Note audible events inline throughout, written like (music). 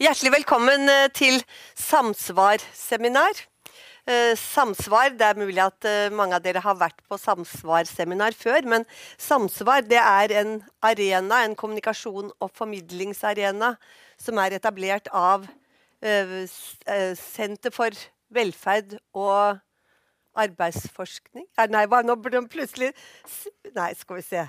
Hjertelig velkommen eh, til samsvarseminar. Eh, samsvar, Det er mulig at eh, mange av dere har vært på samsvarseminar før. Men Samsvar det er en arena, en kommunikasjon- og formidlingsarena som er etablert av Senter for velferd og arbeidsforskning Nei, hva nå plutselig Nei, skal vi se.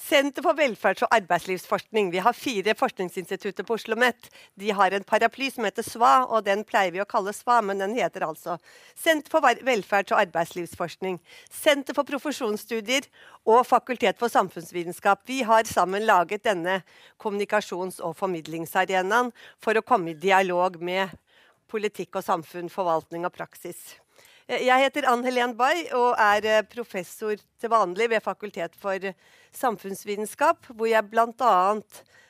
Senter for velferds- og arbeidslivsforskning. Vi har fire forskningsinstitutter på Oslo OsloMet. De har en paraply som heter SVA, og den pleier vi å kalle SVA, men den heter altså Senter for velferds- og arbeidslivsforskning. Senter for profesjonsstudier og Fakultet for samfunnsvitenskap. Vi har sammen laget denne kommunikasjons- og formidlingsarenaen for å komme i dialog med politikk og samfunn, forvaltning og praksis. Jeg heter Ann Helen Bay og er eh, professor til vanlig ved Fakultet for samfunnsvitenskap, hvor jeg bl.a.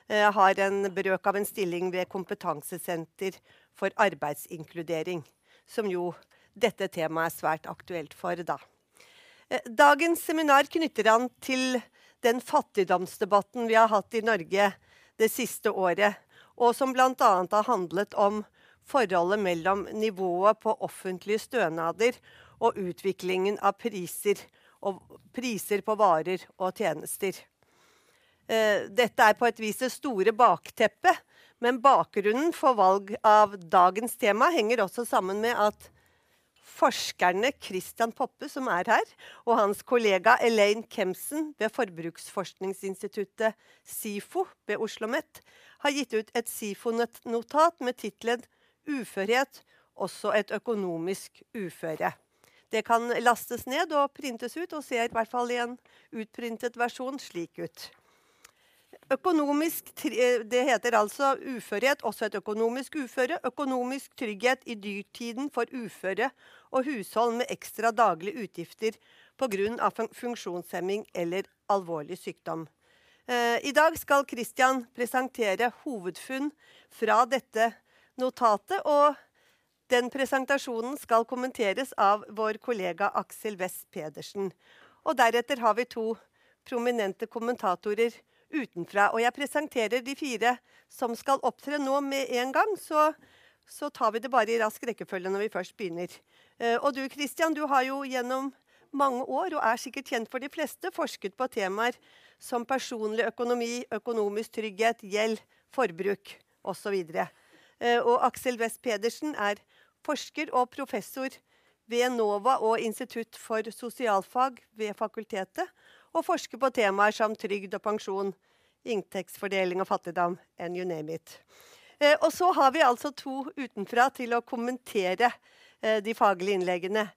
Eh, har en brøk av en stilling ved Kompetansesenter for arbeidsinkludering, som jo dette temaet er svært aktuelt for da. Eh, dagens seminar knytter an til den fattigdomsdebatten vi har hatt i Norge det siste året, og som bl.a. har handlet om forholdet mellom nivået på offentlige stønader og utviklingen av priser, priser på varer og tjenester. Eh, dette er på et vis det store bakteppet, men bakgrunnen for valg av dagens tema henger også sammen med at forskerne Christian Poppe, som er her, og hans kollega Elaine Kemsen ved forbruksforskningsinstituttet SIFO ved Oslo OsloMet har gitt ut et SIFO-notat med tittelen uførhet også et økonomisk uføre. Det kan lastes ned og printes ut, og ser i hvert fall i en utprintet versjon slik ut. Økonomisk, det heter altså uførhet, også et økonomisk uføre. Økonomisk trygghet i dyrtiden for uføre og hushold med ekstra daglige utgifter pga. funksjonshemming eller alvorlig sykdom. Eh, I dag skal Christian presentere hovedfunn fra dette notatet. Og den presentasjonen skal kommenteres av vår kollega Aksel West Pedersen. Og deretter har vi to prominente kommentatorer utenfra. Og jeg presenterer de fire som skal opptre nå med en gang. Så, så tar vi det bare i rask rekkefølge når vi først begynner. Uh, og du Christian, du har jo gjennom mange år, og er sikkert kjent for de fleste, forsket på temaer som personlig økonomi, økonomisk trygghet, gjeld, forbruk osv. Eh, og Aksel West Pedersen er forsker og professor ved NOVA og Institutt for sosialfag ved fakultetet, og forsker på temaer som trygd og pensjon, inntektsfordeling og fattigdom, and you name it. Eh, og så har vi altså to utenfra til å kommentere eh, de faglige innleggene.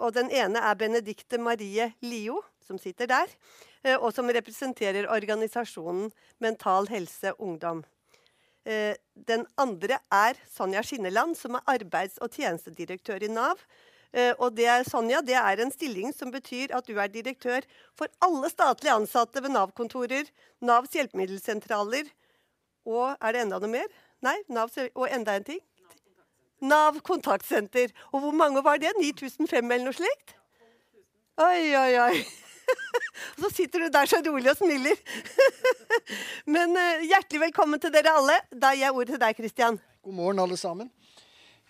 Og den ene er Benedicte Marie Lio, som sitter der, og som representerer organisasjonen Mental Helse Ungdom. Eh, den andre er Sonja Skinneland, som er arbeids- og tjenestedirektør i Nav. Eh, og det Sonja, det er en stilling som betyr at du er direktør for alle statlige ansatte ved Nav-kontorer, Navs hjelpemiddelsentraler og Er det enda noe mer? Nei? Nav, og enda en ting? Nav kontaktsenter. Og hvor mange var det? 9500 eller noe slikt? Oi, oi, oi. Og (laughs) så sitter du der så rolig og smiler. (laughs) Men uh, hjertelig velkommen til dere alle. Da gir jeg ordet til deg, Kristian. God morgen, alle sammen.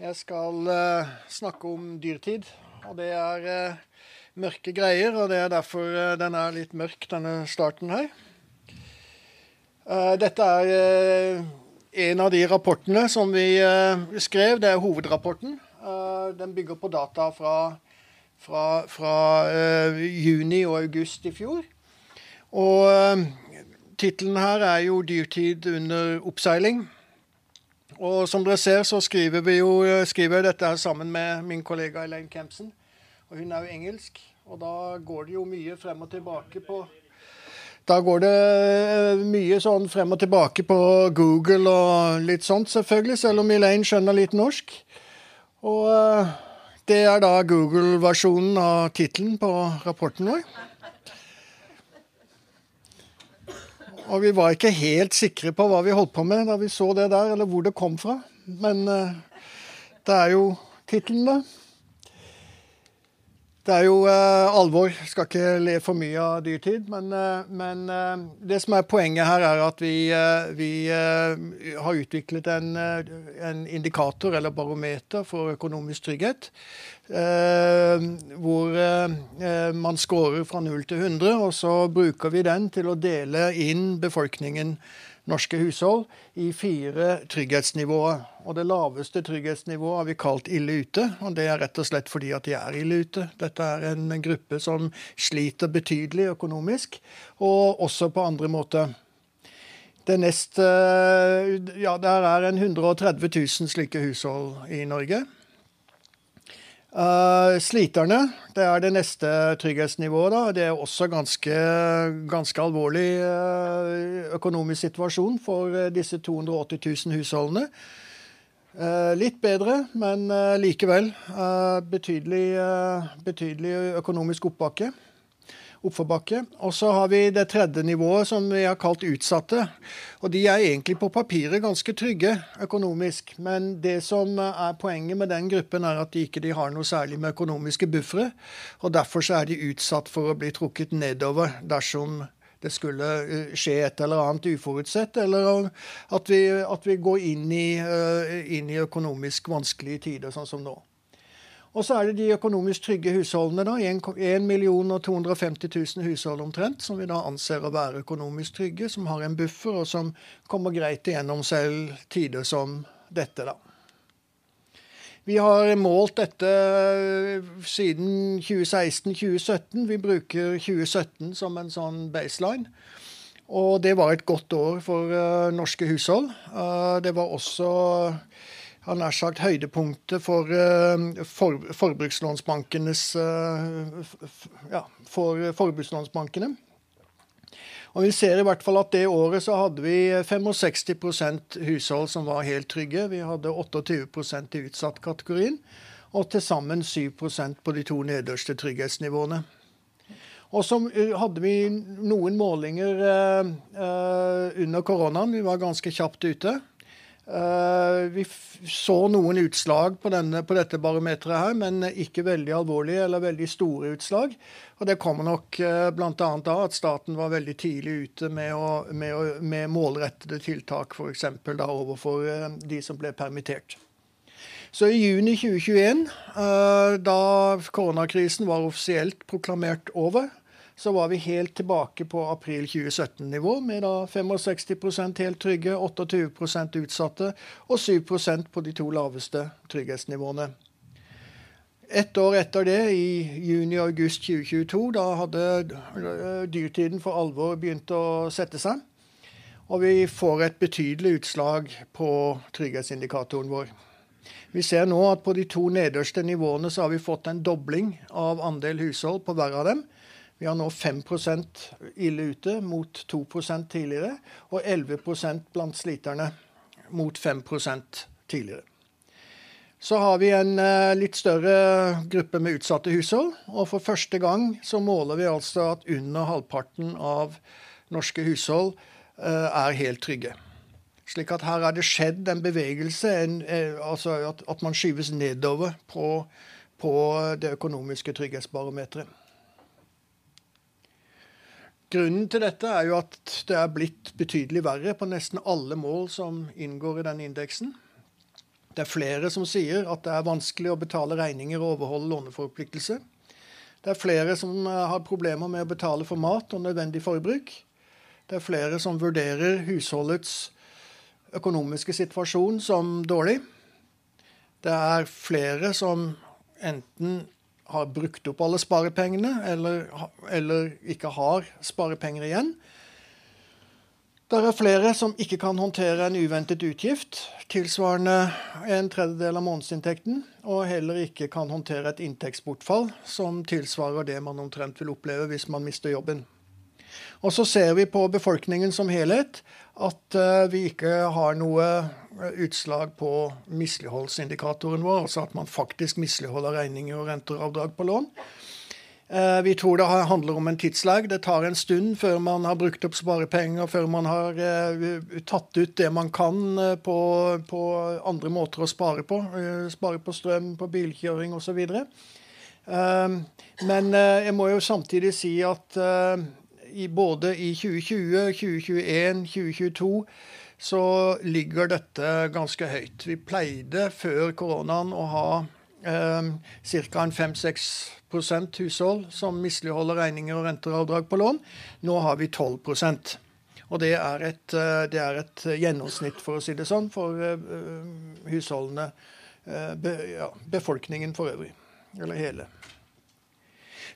Jeg skal uh, snakke om dyrtid. Og det er uh, mørke greier, og det er derfor den er litt mørk, denne starten her. dette er en av de rapportene som vi skrev. Det er hovedrapporten. den bygger på data fra fra, fra uh, juni og august i fjor. Og uh, tittelen her er jo 'Dyrtid under oppseiling'. Og som dere ser, så skriver, vi jo, eh, skriver dette her sammen med min kollega Elaine Kempsen. Og hun er jo engelsk. Og da går det jo mye frem og tilbake på Da går det mye sånn frem og tilbake på Google og litt sånt, selvfølgelig, selv om Elaine skjønner litt norsk. Og det er da Google-versjonen av tittelen på rapporten vår. Og vi var ikke helt sikre på hva vi holdt på med da vi så det der, eller hvor det kom fra. Men uh, det er jo tittelen, da. Det er jo eh, alvor. Skal ikke le for mye av dyrtid. Men, eh, men eh, det som er poenget her, er at vi, vi har utviklet en, en, indikator, eller barometer, for økonomisk trygghet. hvor man scorer fra 0 til 100, og så bruker vi den til å dele inn befolkningen norske hushold i fire trygghetsnivåer. Og Det laveste trygghetsnivået har vi kalt ille ute. og Det er rett og slett fordi at de er ille ute. Dette er en gruppe som sliter betydelig økonomisk, og også på andre måter. Det neste, ja, Der er en 130 000 slike hushold i Norge. Uh, sliterne, det er det neste trygghetsnivået. da. Det er også ganske, ganske alvorlig uh, økonomisk situasjon for uh, disse 280 000 husholdene. litt bedre, men likevel betydelig, betydelig økonomisk oppbakke oppforbakke. Og så har vi det tredje nivået, som vi har kalt utsatte. Og de er egentlig på papiret ganske trygge økonomisk. Men det som er poenget med den gruppen, er at de ikke de har noe særlig med økonomiske buffere. Og derfor er de utsatt for å bli trukket nedover dersom det skulle eh, skje et eller annet uforutsett, eller at vi, at vi går inn i, eh, inn i økonomisk vanskelige tider, sånn som nå. Og så er det de økonomisk trygge husholdene. da, 1 250 000 hushold omtrent, som vi da anser å være økonomisk trygge, som har en buffer, og som kommer greit igjennom selv tider som dette. da. Vi har målt dette siden 2016-2017. Vi bruker 2017 som en sånn baseline. Og det var et godt år for uh, norske hushold. Uh, det var også har nær sagt høydepunktet for, eh, for forbrukslånsbankenes eh, ja, for forbrukslånsbankene. Og Vi ser i hvert fall at det året så hadde vi 65% hushold som var helt trygge. Vi hadde 28% i utsatt-kategorien, og til sammen 7 på de to nederste trygghetsnivåene. Og så hadde vi noen målinger eh, under koronaen. Vi var ganske kjapt ute. Uh, vi så noen utslag på, denne, på, dette barometeret her, men ikke veldig alvorlige eller veldig store utslag. Og Det kommer nok uh, bl.a. av at staten var veldig tidlig ute med, å, med, å, med målrettede tiltak, f.eks. overfor uh, de som ble permittert. Så i juni 2021, uh, da koronakrisen var offisielt proklamert over, så var vi helt tilbake på april 2017-nivå, med da 65% helt trygge, 28% utsatte og 7% på de to laveste trygghetsnivåene. Ett år etter det, i juni-august 2022, da hadde dyrtiden for alvor begynt å sette seg. Og vi får et betydelig utslag på trygghetsindikatoren vår. Vi ser nå at på de to nederste nivåene så har vi fått en dobling av andel hushold på hver av dem. Vi har nå 5 ille ute mot 2% tidligere, og 11% blant sliterne mot 5% tidligere. Så har vi en eh, litt større gruppe med utsatte hushold. Og for første gang så måler vi altså at under halvparten av norske hushold eh, er helt trygge. Slik at her er det skjedd en bevegelse, en, eh, altså at, at, man skyves nedover på, på det økonomiske trygghetsbarometeret. Grunnen til dette er jo at det er blitt betydelig verre på nesten alle mål som inngår i denne indeksen. Det er flere som sier at det er vanskelig å betale regninger og overholde låneforpliktelser. Det er flere som eh, har problemer med å betale for mat og nødvendig forbruk. Det er flere som vurderer husholdets økonomiske situasjon som dårlig. Det er flere som enten har brukt opp alle sparepengene, eller, eller ikke har sparepenger igjen. Det er flere som ikke kan håndtere en uventet utgift tilsvarende en tredjedel av månedsinntekten, og heller ikke kan håndtere et inntektsbortfall som tilsvarer det man omtrent vil oppleve hvis man mister jobben. Og så ser vi på befolkningen som helhet at uh, vi ikke har noe eh, utslag på misligholdsindikatoren vår, altså at man faktisk misligholder regninger og renter og avdrag på lån. Uh, vi tror det handler om en tidslag. Det tar en stund før man har brukt opp sparepenger, før man har tatt ut det man kan på, på, andre måter å spare på. spare på strøm, på bilkjøring osv. Men jeg må jo samtidig si at i både i 2020, 2021, 2022 så ligger dette ganske høyt. Vi pleide før koronaen å ha eh, ca. 5-6% hushold som misligholder regninger og renter på lån. Nå har vi 12% og det er, et, eh, det er et gjennomsnitt, for å si det sånn, for uh, husholdene. Uh, be, ja, befolkningen for øvrig. Eller hele.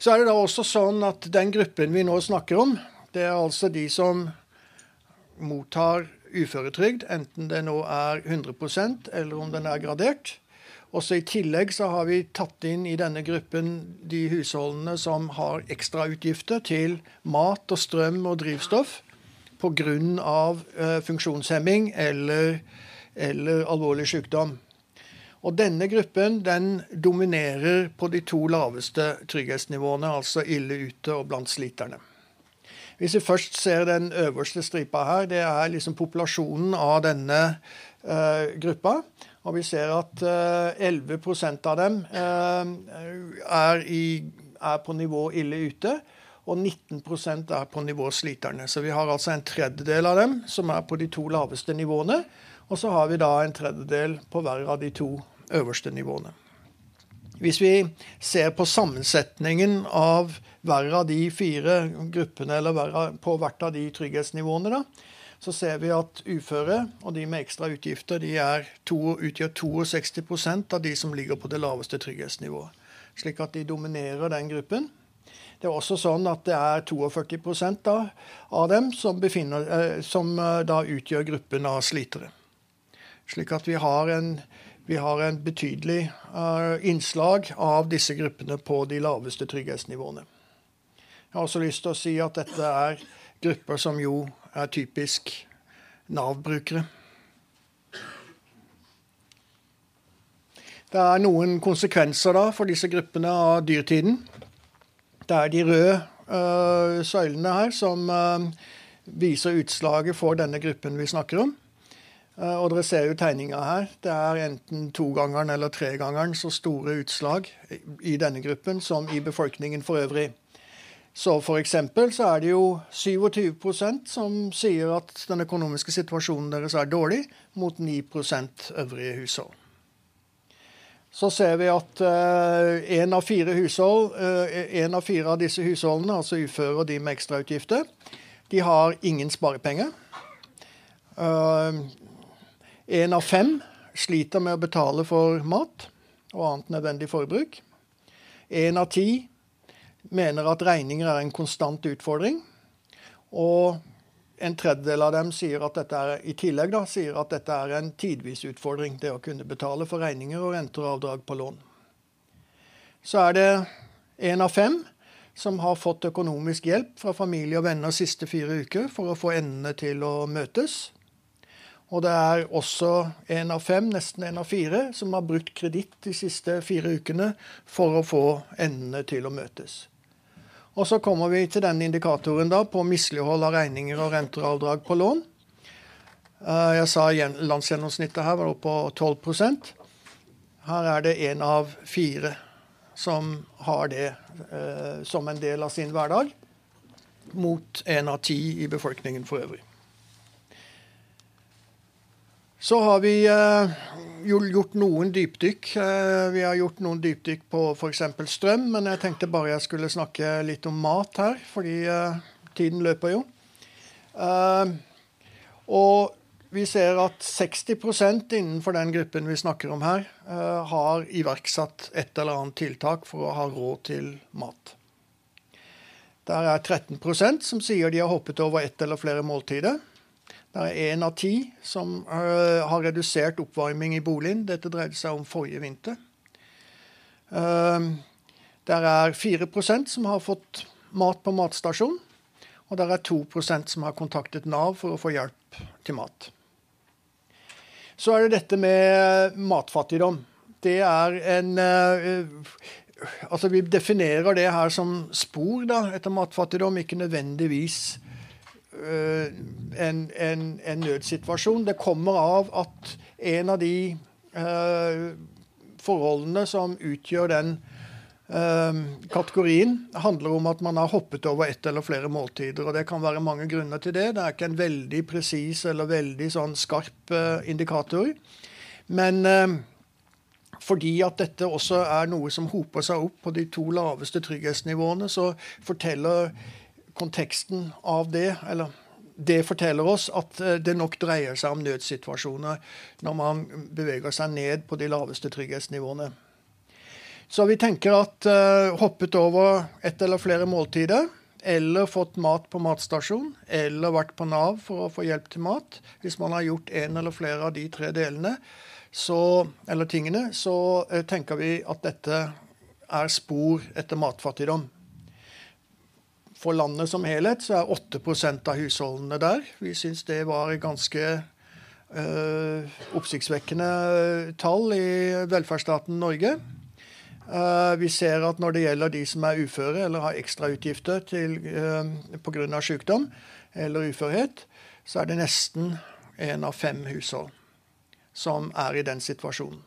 Så er det da også sånn at den gruppen vi nå snakker om, det er altså de som mottar uføretrygd, enten det nå er 100% eller om den er gradert. Også I tillegg så har vi tatt inn i denne gruppen de husholdene som har ekstrautgifter til mat og strøm og drivstoff pga. Eh, funksjonshemming eller, eller alvorlig sykdom. Og denne gruppen den dominerer på de to laveste trygghetsnivåene, altså ille ute og blant sliterne. Hvis vi først ser den øverste stripa her, det er liksom populasjonen av denne uh, gruppa. Og vi ser at eh, 11% av dem uh, er, i, er, på nivå ille ute. Og 19% er på nivå sliterne. Så vi har altså en tredjedel av dem som er på de to laveste nivåene. Og så har vi da en tredjedel på hver av de to øverste nivåene. Hvis vi ser på sammensetningen av hver av de fire gruppene, eller på hvert av de trygghetsnivåene, da, så ser vi at uføre og de med ekstra utgifter de to, utgjør 62% av de som ligger på det laveste trygghetsnivået. Slik at de dominerer den gruppen. Det er også sånn at det er 42 da, av dem som, eh, som eh, da utgjør gruppen av slitere. Slik at vi har en, vi har en betydelig uh, innslag av disse gruppene på de laveste trygghetsnivåene. Jeg har også lyst til å si at dette er grupper som jo er typisk Nav-brukere. Det er noen konsekvenser da for disse gruppene av dyrtiden. Det er de røde uh, søylene her som uh, viser utslaget for denne gruppen vi snakker om. Eh, og dere ser jo tegninga her. Det er enten togangeren eller tregangeren så store utslag i denne gruppen som i befolkningen for øvrig. Så f.eks. så er det jo 27% som sier at den økonomiske situasjonen deres er dårlig, mot 9% øvrige hushold. Så ser vi at én uh, av fire hushold, uh, en av fire av disse husholdene, altså uføre og de med ekstrautgifter, de har ingen sparepenger. Uh, Én av fem sliter med å betale for mat og annet nødvendig forbruk. Én av ti mener at regninger er en konstant utfordring. Og en tredjedel av dem sier at dette er, i tillegg da, sier at dette er en tidvis utfordring, det å kunne betale for regninger og renter og avdrag på lån. Så er det én av fem som har fått økonomisk hjelp fra familie og venner siste fire uker for å få endene til å møtes. Og det er også en av fem, nesten en av fire, som har brukt kreditt de siste fire ukene for å få endene til å møtes. Og så kommer vi til denne indikatoren da på mislighold av regninger og renteavdrag på lån. Eh, jeg sa landsgjennomsnittet her var oppe på 12% Her er det én av fire som har det eh, som en del av sin hverdag, mot én av ti i befolkningen for øvrig. Så har vi uh, gjort noen dypdykk. Uh, vi har gjort noen dypdykk på f.eks. strøm, men jeg tenkte bare jeg skulle snakke litt om mat her, fordi uh, tiden løper jo. og vi ser at 60% innenfor den gruppen vi snakker om her, har iverksatt et eller annet tiltak for å ha råd til mat. Der er 13% som sier de har hoppet over ett eller flere måltider. Det er én av ti som uh, har redusert oppvarming i boligen. Dette dreide seg om forrige vinter. Uh, der er 4% som har fått mat på matstasjon. Og der er 2% som har kontaktet Nav for å få hjelp til mat. Så er det dette med matfattigdom. Det er en uh, Altså, vi definerer det her som spor da, etter matfattigdom, ikke nødvendigvis Eh, en, en, en, nødsituasjon. Det kommer av at en av de uh, forholdene som utgjør den kategorien handler om at man har hoppet over ett eller flere måltider. og Det kan være mange grunner til det. Det er ikke en veldig presis eller veldig sånn skarp indikator. Men fordi at dette også er noe som hoper seg opp på de to laveste trygghetsnivåene, så forteller konteksten av det, eller det forteller oss at eh, det nok dreier seg om nødsituasjoner når man beveger seg ned på de laveste trygghetsnivåene. Så vi tenker at uh, hoppet over ett eller flere måltider, eller fått mat på matstasjon, eller vært på Nav for å få hjelp til mat, hvis man har gjort en eller flere av de tre delene, så, eller tingene, så uh, tenker vi at dette er spor etter matfattigdom. For landet som helhet så er 8% av husholdene der. Vi syns det var ganske øh, oppsiktsvekkende tall i velferdsstaten Norge. Uh, vi ser at når det gjelder de som er uføre eller har ekstrautgifter uh, pga. sykdom eller uførhet, så er det nesten én av fem hushold som er i den situasjonen.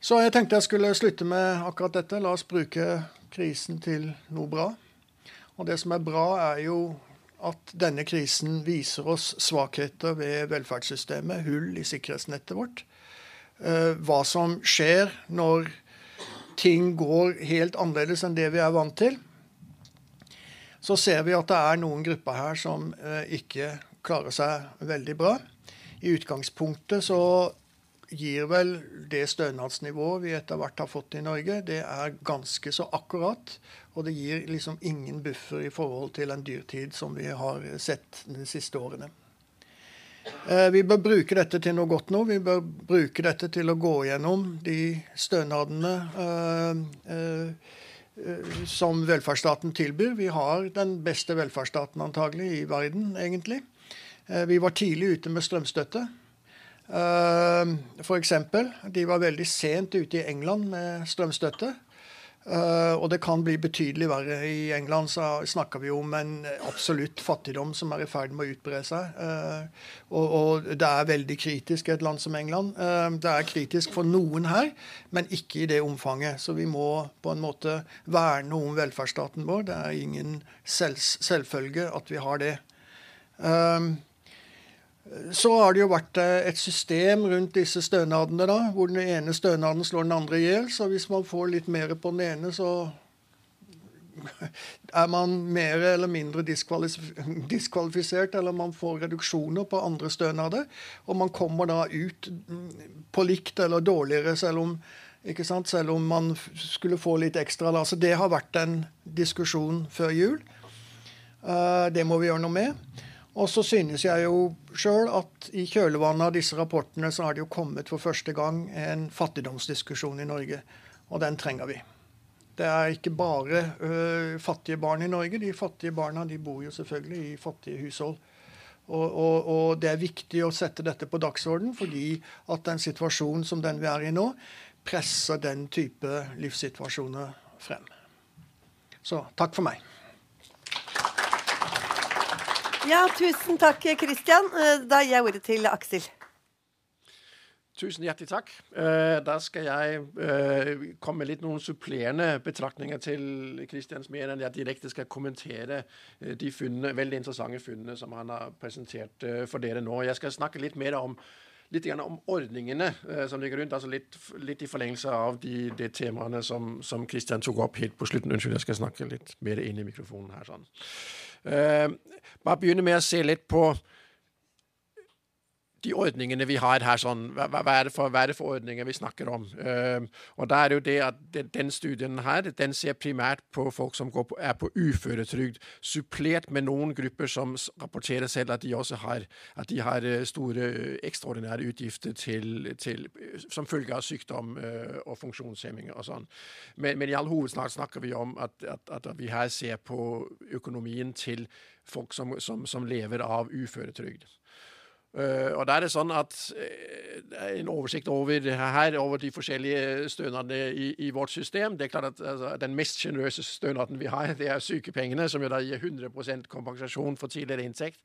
Så jeg tenkte jeg skulle slutte med akkurat dette. La oss bruke krisen til noe bra. Og det som er bra, er jo at denne krisen viser oss svakheter ved velferdssystemet, hull i sikkerhetsnettet vårt. Eh, hva som skjer når ting går helt annerledes enn det vi er vant til så ser vi at det er noen grupper her som eh, ikke klarer seg veldig bra. I utgangspunktet så gir vel det stønadsnivået vi etter hvert har fått i Norge, det er ganske så akkurat. Og det gir liksom ingen buffer i forhold til en dyrtid som vi har sett de siste årene. Eh, vi bør bruke dette til noe godt nå. Vi bør bruke dette til å gå gjennom de stønadene øh, Eh, som velferdsstaten tilbyr. Vi har den beste velferdsstaten antagelig i verden, egentlig. Eh, vi var tidlig ute med strømstøtte. Eh, F.eks. De var veldig sent ute i England med strømstøtte. Uh, og det kan bli betydelig verre. I England så snakker vi om en absolutt fattigdom som er i ferd med å utbre seg. Uh, og, det er veldig kritisk i et land som England. Det er kritisk for noen her, men ikke i det omfanget. Så vi må på en måte verne om velferdsstaten vår. Det er ingen selv, selvfølge at vi har det. Uh, så har det jo vært eh, et system rundt disse stønadene, da, hvor den ene stønaden slår den andre i hjel. Så hvis man får litt mer på den ene, så (laughs) er man mer eller mindre diskvalifisert, eller man får reduksjoner på andre stønader. Og man kommer da ut på likt eller dårligere, selv om, selv om man skulle få litt ekstra. Så det har vært en diskusjon før jul. Eh, det må vi gjøre noe med. Og så synes jeg jo sjøl at i kjølvannet av disse rapportene så har det jo kommet for første gang en fattigdomsdiskusjon i Norge. Og den trenger vi. Det er ikke bare ø, fattige barn i Norge. De fattige barna de bor jo selvfølgelig i fattige hushold. Og, og, og det er viktig å sette dette på dagsorden, fordi at den situasjonen som den vi er i nå, presser den type livssituasjoner frem. Så takk for meg. Ja, tusen takk, Kristian. Eh, da gir jeg ordet til Aksel. Tusen hjertelig takk. Uh, da skal jeg uh, komme med litt noen supplerende betraktninger til Kristians mer enn jeg direkte skal kommentere de funnene, veldig interessante funnene som han har presentert for dere nå. Jeg skal snakke litt mer om litt om ordningene som ligger rundt. altså Litt, litt i forlengelse av de, de temaene som, som Kristian tok opp helt på slutten. Unnskyld, jeg skal snakke litt mer inn i mikrofonen her. sånn. Uh, bare begynne med å se litt på de ordningene vi har her. sånn, hva, hva, er for, hva, er det for, ordninger vi snakker om? Uh, og da er det jo det at den, studien her den ser primært på folk som på, er på uføretrygd, supplert med noen grupper som rapporterer selv at de også har, de har uh, store ekstraordinære utgifter til, til, som følge av sykdom uh, og funksjonshemminger og sånn. Men, men, i all hovedsak snakker vi om at, at, at, vi her ser på økonomien til folk som, som, som lever av uføretrygd. Uh, og da er det sånn at uh, En oversikt over her, over de forskjellige stønadene i, i vårt system. det er klart at altså, Den mest sjenerøse stønaden vi har, det er sykepengene, som jo da gir 100% kompensasjon for tidligere inntekt.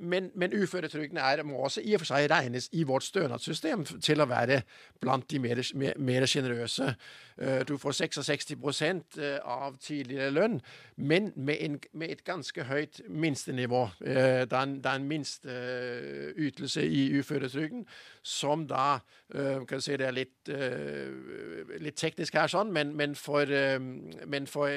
Men, men uføretrygden må også i og for seg regnes i vårt stønadssystem til å være blant de mer sjenerøse. Du får 66% av tidligere lønn, men med, en, med et ganske høyt minstenivå. Det er en, minste ytelse i uføretrygden som da kan si Det er litt, litt teknisk her, sånn, men, men for, men for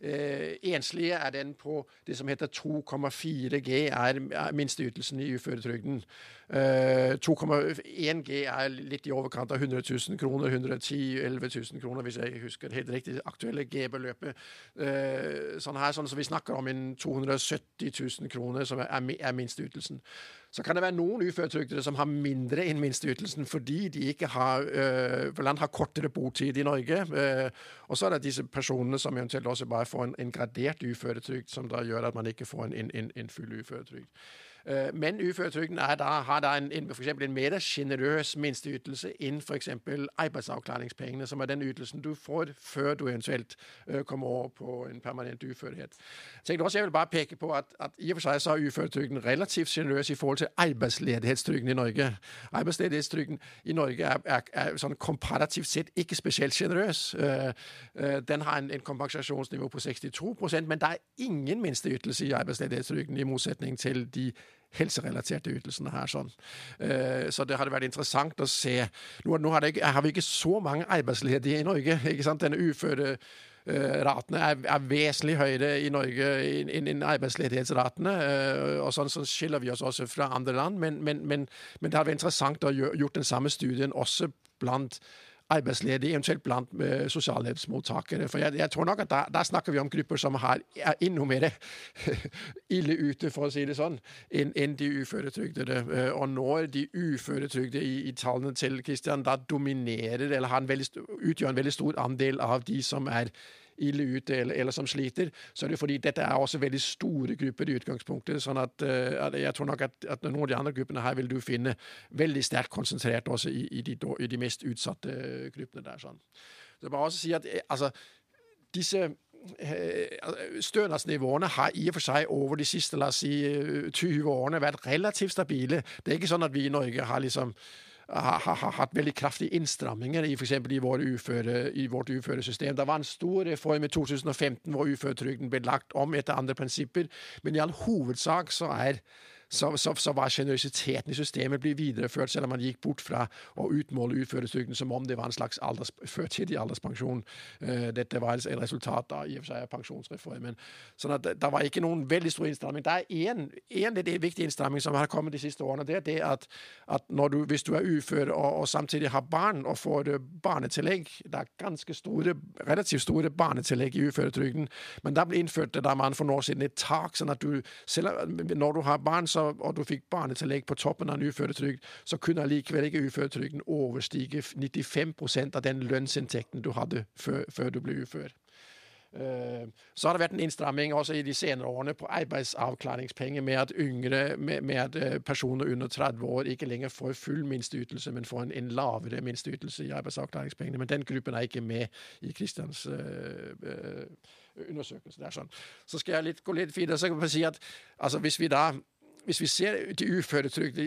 enslige er den på det som heter 2,4 G er minsteytelsen i uføretrygden. 2,1 G er litt i overkant av 100 000 kroner. 110 11 000 kroner, hvis jeg husker helt riktig aktuelle G-beløpet. Sånn her, sånn, så vi snakker om en 270 000 kroner, som er, er minsteytelsen. Så kan det være noen uføretrygdede som har mindre enn minsteytelsen fordi de ikke har, øh, land har kortere botid i Norge. Øh, og så er det disse personene som eventuelt også bare får en, en gradert uføretrygd, som da gjør at man ikke får en, en, en full uføretrygd. Øh, men uføretrygden har da en, for en mer sjenerøs minsteytelse enn f.eks. arbeidsavklaringspengene, som er den ytelsen du får før du eventuelt uh, kommer over på en permanent uførhet. Jeg, også, jeg vil bare peke på at, at i og for seg så er uføretrygden relativt sjenerøs i forhold til arbeidsledighetstrygden i Norge. Arbeidsledighetstrygden i Norge er, er, er sånn komparativt sett ikke spesielt sjenerøs. Uh, den har en, en, kompensasjonsnivå på 62% men det er ingen minsteytelse i arbeidsledighetstrygden, i motsetning til de helserelaterte ytelsene her. sånn. Uh, så det hadde vært interessant å se. Nå, nå har, det, har, vi ikke så mange arbeidsledige i Norge. ikke sant? Denne uføde Uh, ratene er, er, vesentlig høyere i Norge enn arbeidsledighetsratene. Uh, og sånn sånn, skiller vi oss også fra andre land. Men, men, men, men det hadde vært interessant å gjøre gjort den samme studien også blant arbeidsledige, eventuelt blant uh, sosialhjelpsmottakere. For jeg, jeg, tror nok at da, da, snakker vi om grupper som har, er enda mer (laughs) ille ute, for å si det sånn, enn en de uføretrygdede. Uh, og når de uføretrygdede i, i, tallene til Kristian da dominerer, eller en veldig, utgjør en veldig stor andel av de som er ille ute eller, eller, som sliter, så er det fordi dette er også veldig store grupper i utgangspunktet. sånn at, uh, at jeg tror nok at, at, noen av de andre gruppene her vil du finne veldig sterkt konsentrert også i, i, de, i de, mest utsatte gruppene der. sånn. Så jeg bare også si at eh, altså, disse eh, Stønadsnivåene har i og for seg over de siste la oss si, 20 årene vært relativt stabile. Det er ikke sånn at vi i Norge har liksom har, hatt veldig kraftige innstramminger i f.eks. I, uføre, i vårt uføresystem. Det var en stor reform i 2015 hvor uføretrygden ble lagt om etter andre prinsipper, men i all hovedsak så er så, så, så var sjenerøsiteten i systemet blitt videreført, selv om man gikk bort fra å utmåle uføretrygden som om det var en slags alders, førtidig alderspensjon. Uh, dette var et resultat av i og for seg pensjonsreformen. Sånn at det var ikke noen veldig stor innstramming. Det er én viktig innstramming som har kommet de siste årene. Det er det at, at du, hvis du er ufør og, og, samtidig har barn og får barnetillegg Det er ganske store, relativt store barnetillegg i uføretrygden, men da ble innført det da man for noen år siden et tak, sånn at du selv når du har barn, så så, og du fikk barnetillegg på toppen av en uføretrygd, så kunne allikevel ikke uføretrygden overstige 95% av den lønnsinntekten du hadde før, før du ble ufør. Uh, så har det vært en innstramming også i de senere årene på arbeidsavklaringspenger, med at yngre, med, med at uh, personer under 30 år ikke lenger får full minsteytelse, men får en, en lavere minsteytelse i arbeidsavklaringspengene. Men den gruppen er ikke med i Kristians uh, undersøkelse. Sånn. Så skal jeg litt, gå litt videre. Så kan jeg si at altså, hvis vi da hvis vi ser de uføretrygd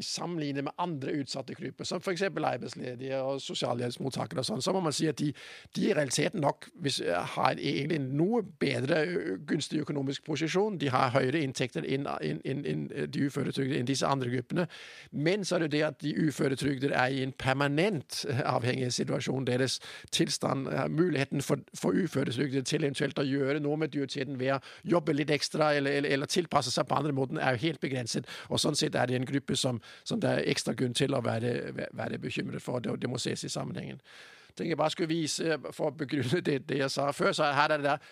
sammenligning med andre utsatte grupper, som f.eks. arbeidsledige og sosialhjelpsmottakere, og sånn, så må man si at de, de i realiteten nok hvis, har egentlig noe bedre gunstig økonomisk posisjon. De har høyere inntekter enn in, in, in, de uføretrygdede enn disse andre gruppene. Men så er det det at de uføretrygdede er i en permanent avhengighetssituasjon. Deres tilstand, muligheten for, for uføretrygdede til eventuelt å gjøre noe med dyrtiden ved å jobbe litt ekstra eller, eller, eller tilpasse seg på andre måten er jo helt begrenset. Og sånn sett er det en gruppe som, som det er ekstra grunn til å være, være bekymret for. Det, det må ses i sammenhengen. Jeg bare skulle vise, For å begrunne det, det jeg sa før, så her er det der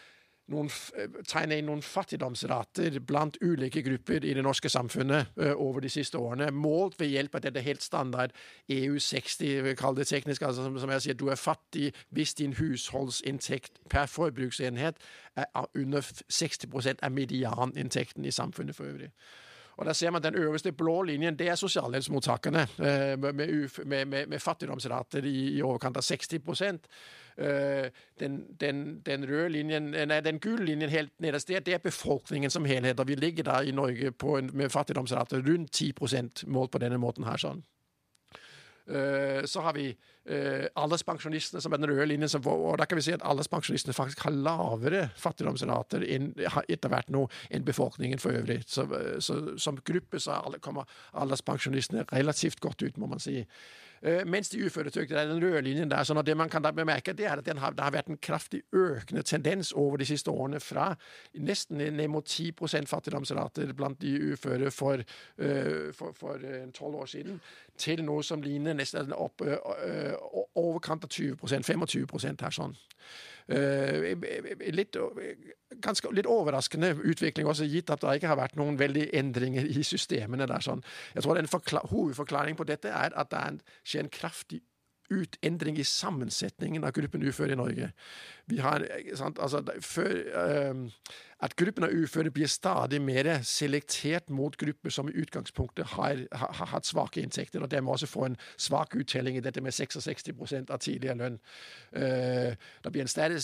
noen, eh, tegne inn noen fattigdomsrater blant ulike grupper i det norske samfunnet uh, over de siste årene, målt ved hjelp av dette helt standard EU60, vi kaller det teknisk, altså som, jeg sier, du er fattig hvis din husholdsinntekt per forbruksenhet er under 60% av medianinntekten i samfunnet for øvrig. Og der ser man at Den øverste blå linjen det er sosialhjelpsmottakerne eh, med, med, med, med, fattigdomsrater i, i, overkant av 60 eh, den, den, den, røde linjen, nei, den gule linjen helt nederst der, det er befolkningen som helhet. og Vi ligger da i Norge en, med fattigdomsrater rundt 10% målt på denne måten her. sånn. Eh, så har vi eh, alderspensjonistene, som er den røde linjen. og da kan vi si at alderspensjonistene faktisk har lavere fattigdomsrater etter hvert nå enn befolkningen for øvrig. Så, så som gruppe så kommer alderspensjonistene relativt godt ut, må man si. Uh, mens de uføretrygdede er den røde linjen der. sånn at det man kan da bemerke, det er at har, det har vært en kraftig økende tendens over de siste årene fra nesten ned mot 10% fattigdomsrater blant de uføre for, uh, for, 12 år siden, til noe som ligner nesten opp overkant av 20% 25% her sånn. Litt, ganske, litt overraskende utvikling også, gitt at det ikke har vært noen veldig endringer i systemene der. sånn. Jeg tror en Hovedforklaring på dette er at det skjer en kraftig utendring i sammensetningen av gruppen uføre i Norge. Vi har, sant, altså, for, uh, at gruppen av uføre blir stadig mer selektert mot grupper som i utgangspunktet har, har, har hatt svake inntekter, og dermed også får en svak uttelling i dette med 66 av tidligere lønn. Uh, det blir en stadig,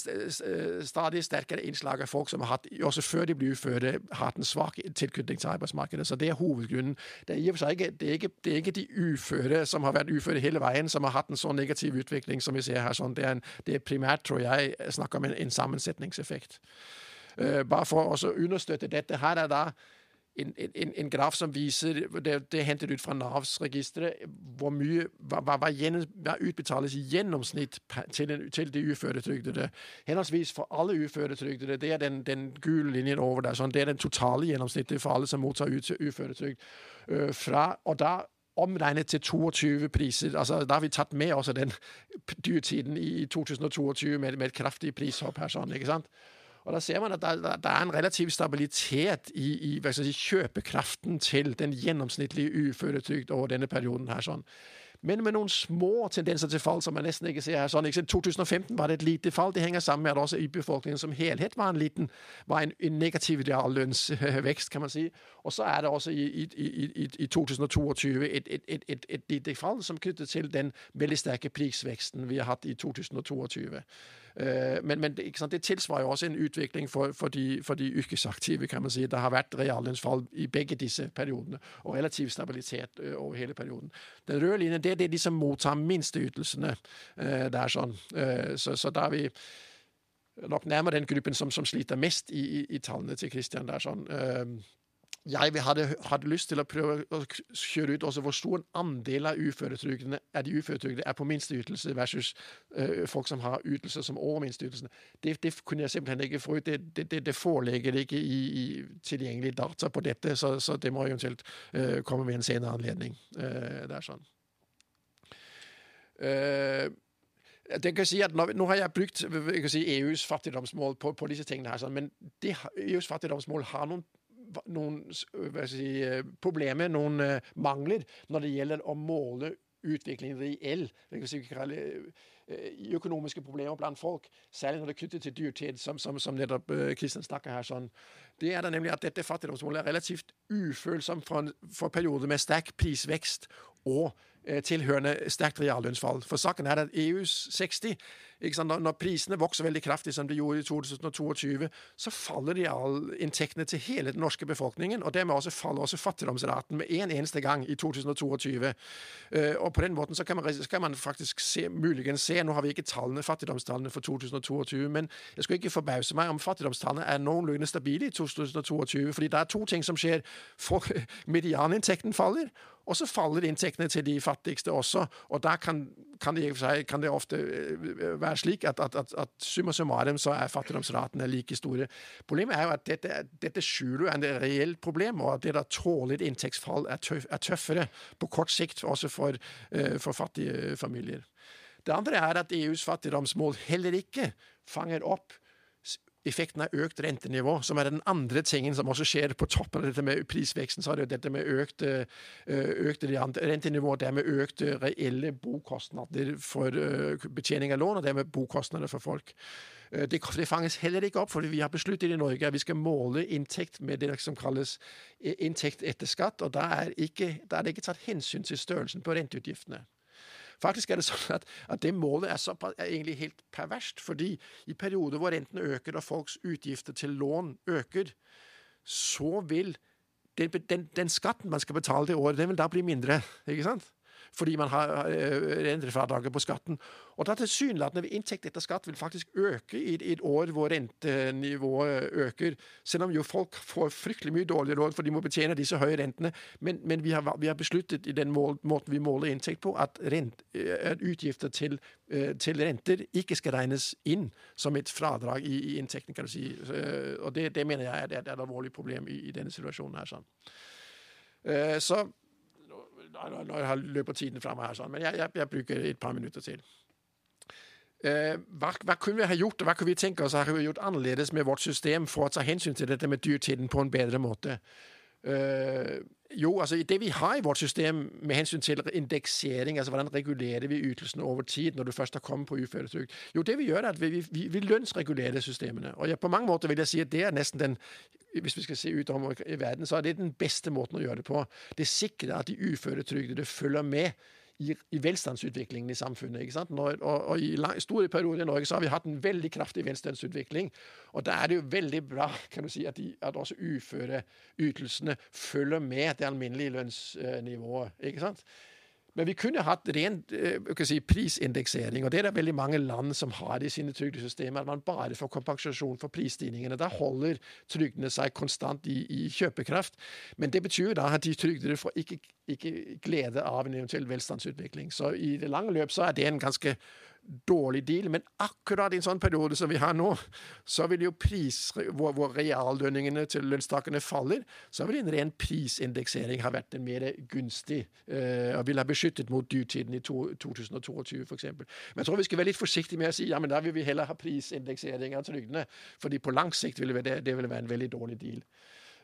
stadig, sterkere innslag av folk som har hatt, også før de blir uføre, hatt en svak tilknytning til arbeidsmarkedet. Så det er hovedgrunnen. Det er, i og for seg ikke, det er, ikke, det er ikke de uføre som har vært uføre hele veien, som har hatt en så negativ utvikling som vi ser her. Sånn. Det, er en, det er primært, tror jeg, snakk om en, en sammensetningseffekt. Uh, bare for å understøtte dette. Her er da en, en, en, graf som viser Det, det er hentet ut fra Navs registre. Hvor mye hva, hva, hva, utbetales i gjennomsnitt til, til de uføretrygdede. Henholdsvis for alle uføretrygdede. Det er den, den gule linjen over der. Sånn, det er den totale gjennomsnittet for alle som mottar uføretrygd. Uh, fra, og da omregnet til 22 priser. Altså, da har vi tatt med også den dyrtiden i 2022 med, med et kraftig prishopp her. sånn, ikke sant? Og Da ser man at det, er en relativ stabilitet i, i si, kjøpekraften til den gjennomsnittlige uføretrygd over denne perioden. her sånn men med noen små tendenser til fall som man nesten ikke ser her. sånn, ikke? 2015 var det et lite fall. Det henger sammen med at også i befolkningen som helhet var en liten, var en, en negativ reallønnsvekst, kan man si. Og så er det også i, i, i, i 2022 et, et, et, et, lite fall som knyttet til den veldig sterke prisveksten vi har hatt i 2022. Uh, men, men det tilsvarer jo også en utvikling for, for, de, for, de, yrkesaktive, kan man si. Det har vært reallønnsfall i begge disse periodene, og relativ stabilitet uh, over hele perioden. Den røde linjen det er de som mottar minsteytelsene. Uh, det sånn. så, så da er vi nok nærmere den gruppen som, som sliter mest i, i, i, tallene til Christian. Det er sånn jeg hadde, hadde, lyst til å prøve å kjøre ut også hvor stor andel av uføretrygdene er de uføretrygdede er på minsteytelse versus uh, folk som har ytelser som over minsteytelsene. Det, det, kunne jeg simpelthen ikke få ut. Det, det, det foreligger ikke i, i tilgjengelige data på dette, så, så det må eventuelt uh, komme ved en senere anledning. Uh, det er sånn. det kan si at nå, nå har jeg brukt jeg si, EUs fattigdomsmål på, på disse tingene, her, sånn, men det, EUs fattigdomsmål har noen noen si, eh, problemer, noen eh, mangler, når det gjelder å måle utviklingen reell. Si, eh, økonomiske problemer blant folk, særlig når det er knyttet til dyrtid, som, som, som nettopp Kristian snakker her. sånn. Det er det nemlig at dette fattigdomsmålet er relativt ufølsomt for, for perioder med sterk prisvekst og Eh, tilhørende sterkt reallønnsfall. For saken er at EUs 60 når, prisene vokser veldig kraftig, som de gjorde i 2022, så faller realinntektene til hele den norske befolkningen. Og dermed også faller også fattigdomsraten med en eneste gang i 2022. Uh, eh, og på den måten så kan man, så man faktisk se, muligens se Nå har vi ikke tallene, fattigdomstallene for 2022, men jeg skulle ikke forbause meg om fattigdomstallene er noenlunde stabile i 2022. fordi det er to ting som skjer. For (laughs) medianinntekten faller. Og så faller inntektene til de fattigste også. Og da kan, kan, kan det, ofte eh, være slik at, at, at, at summa summarum så er fattigdomsratene like store. Problemet er jo at dette, dette skjuler en reelt problem, og at det da tåler inntektsfall er, tøff, er, tøffere på kort sikt også for, uh, for fattige familier. Det andre er at EUs fattigdomsmål heller ikke fanger opp effekten av økt rentenivå, som er den andre tingen som også skjer på toppen av dette med prisveksten. Så er det jo dette med økt, økt rentenivå, dermed økte reelle bokostnader for betjening av lån, og dermed bokostnader for folk. Det, fanges heller ikke opp, fordi vi har besluttet i Norge at vi skal måle inntekt med det som kalles inntekt etter skatt. og Da er, ikke, da er det ikke tatt hensyn til størrelsen på renteutgiftene. Faktisk er det sånn at, at det målet er, så, er, egentlig helt perverst. Fordi i perioder hvor rentene øker og folks utgifter til lån øker, så vil den, den, den skatten man skal betale det året, den vil da bli mindre. ikke sant? Fordi man har øh, rentefradraget på skatten. Og da tilsynelatende inntekt etter skatt vil faktisk øke i et år hvor rentenivået øker. Selv om jo folk får fryktelig mye dårligere råd, for de må betjene disse høye rentene. Men, men vi, har, vi, har, besluttet i den mål, måten vi måler inntekt på, at, rent, øh, at utgifter til, øh, til, renter ikke skal regnes inn som et fradrag i, i inntekten, kan du si. Og det, det mener jeg er, et alvorlig problem i, i denne situasjonen her. Sånn. Så har løper tiden fra meg her, sånn, men jeg, jeg, jeg, bruker et par minutter til. Eh, hva, hva, kunne vi ha gjort, og hva kunne vi tenke oss å ha gjort annerledes med vårt system for å ta hensyn til dette med dyrtiden på en bedre måte? Uh, jo, altså det vi har i vårt system med hensyn til indeksering, altså hvordan regulerer vi ytelsene over tid når du først har kommet på uføretrygd? Jo, det vi gjør, er at vi, vi, vi lønnsregulerer systemene. Og jeg, på mange måter vil jeg si at det er nesten den hvis vi skal se ut om i verden, så er det den beste måten å gjøre det på. Det sikrer at de uføretrygdede følger med i, i velstandsutviklingen i samfunnet. ikke sant? Når, og, og, I lang, store perioder i Norge så har vi hatt en veldig kraftig velstandsutvikling. Og da er det jo veldig bra kan du si, at, de, at også uføreytelsene følger med det alminnelige lønnsnivået. ikke sant? Men vi kunne hatt ren eh, si, prisindeksering, og det er det veldig mange land som har i sine trygdesystemer. At man bare får kompensasjon for prisstigningene. Da holder trygdene seg konstant i, i kjøpekraft. Men det betyr da at de trygdede får ikke, ikke glede av en eventuell velstandsutvikling. Så i det lange løp så er det en ganske dårlig deal. Men akkurat i en sånn periode som vi har nå, så vil jo pris, hvor, hvor reallønningene til lønnstakerne faller, så vil en ren prisindeksering ha vært en mer gunstig uh, og ville ha beskyttet mot dyrtiden i to, 2022 f.eks. Men jeg tror vi skal være litt forsiktige med å si ja, men da vil vi heller ha prisindeksering av trygdene. fordi på lang sikt vil det, det vil være en veldig dårlig deal.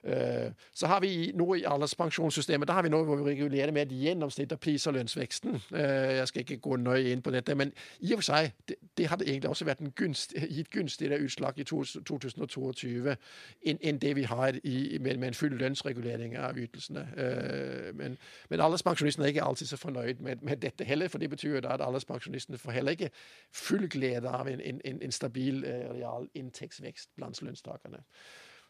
Eh, så har vi noe i alderspensjonssystemet. Da har vi vi regulerer med et gjennomsnitt av pris- og lønnsveksten. Eh, jeg skal ikke gå nøye inn på dette, men i og for seg, det, hadde egentlig også vært en gunst, gitt gunstigere utslag i 2022 enn, det vi har i, med, en full lønnsregulering av ytelsene. Eh, men, men alderspensjonistene er ikke alltid så fornøyd med, med, dette heller, for det betyr da at alderspensjonistene får heller ikke full glede av en, en, en stabil real inntektsvekst blant lønnstakerne.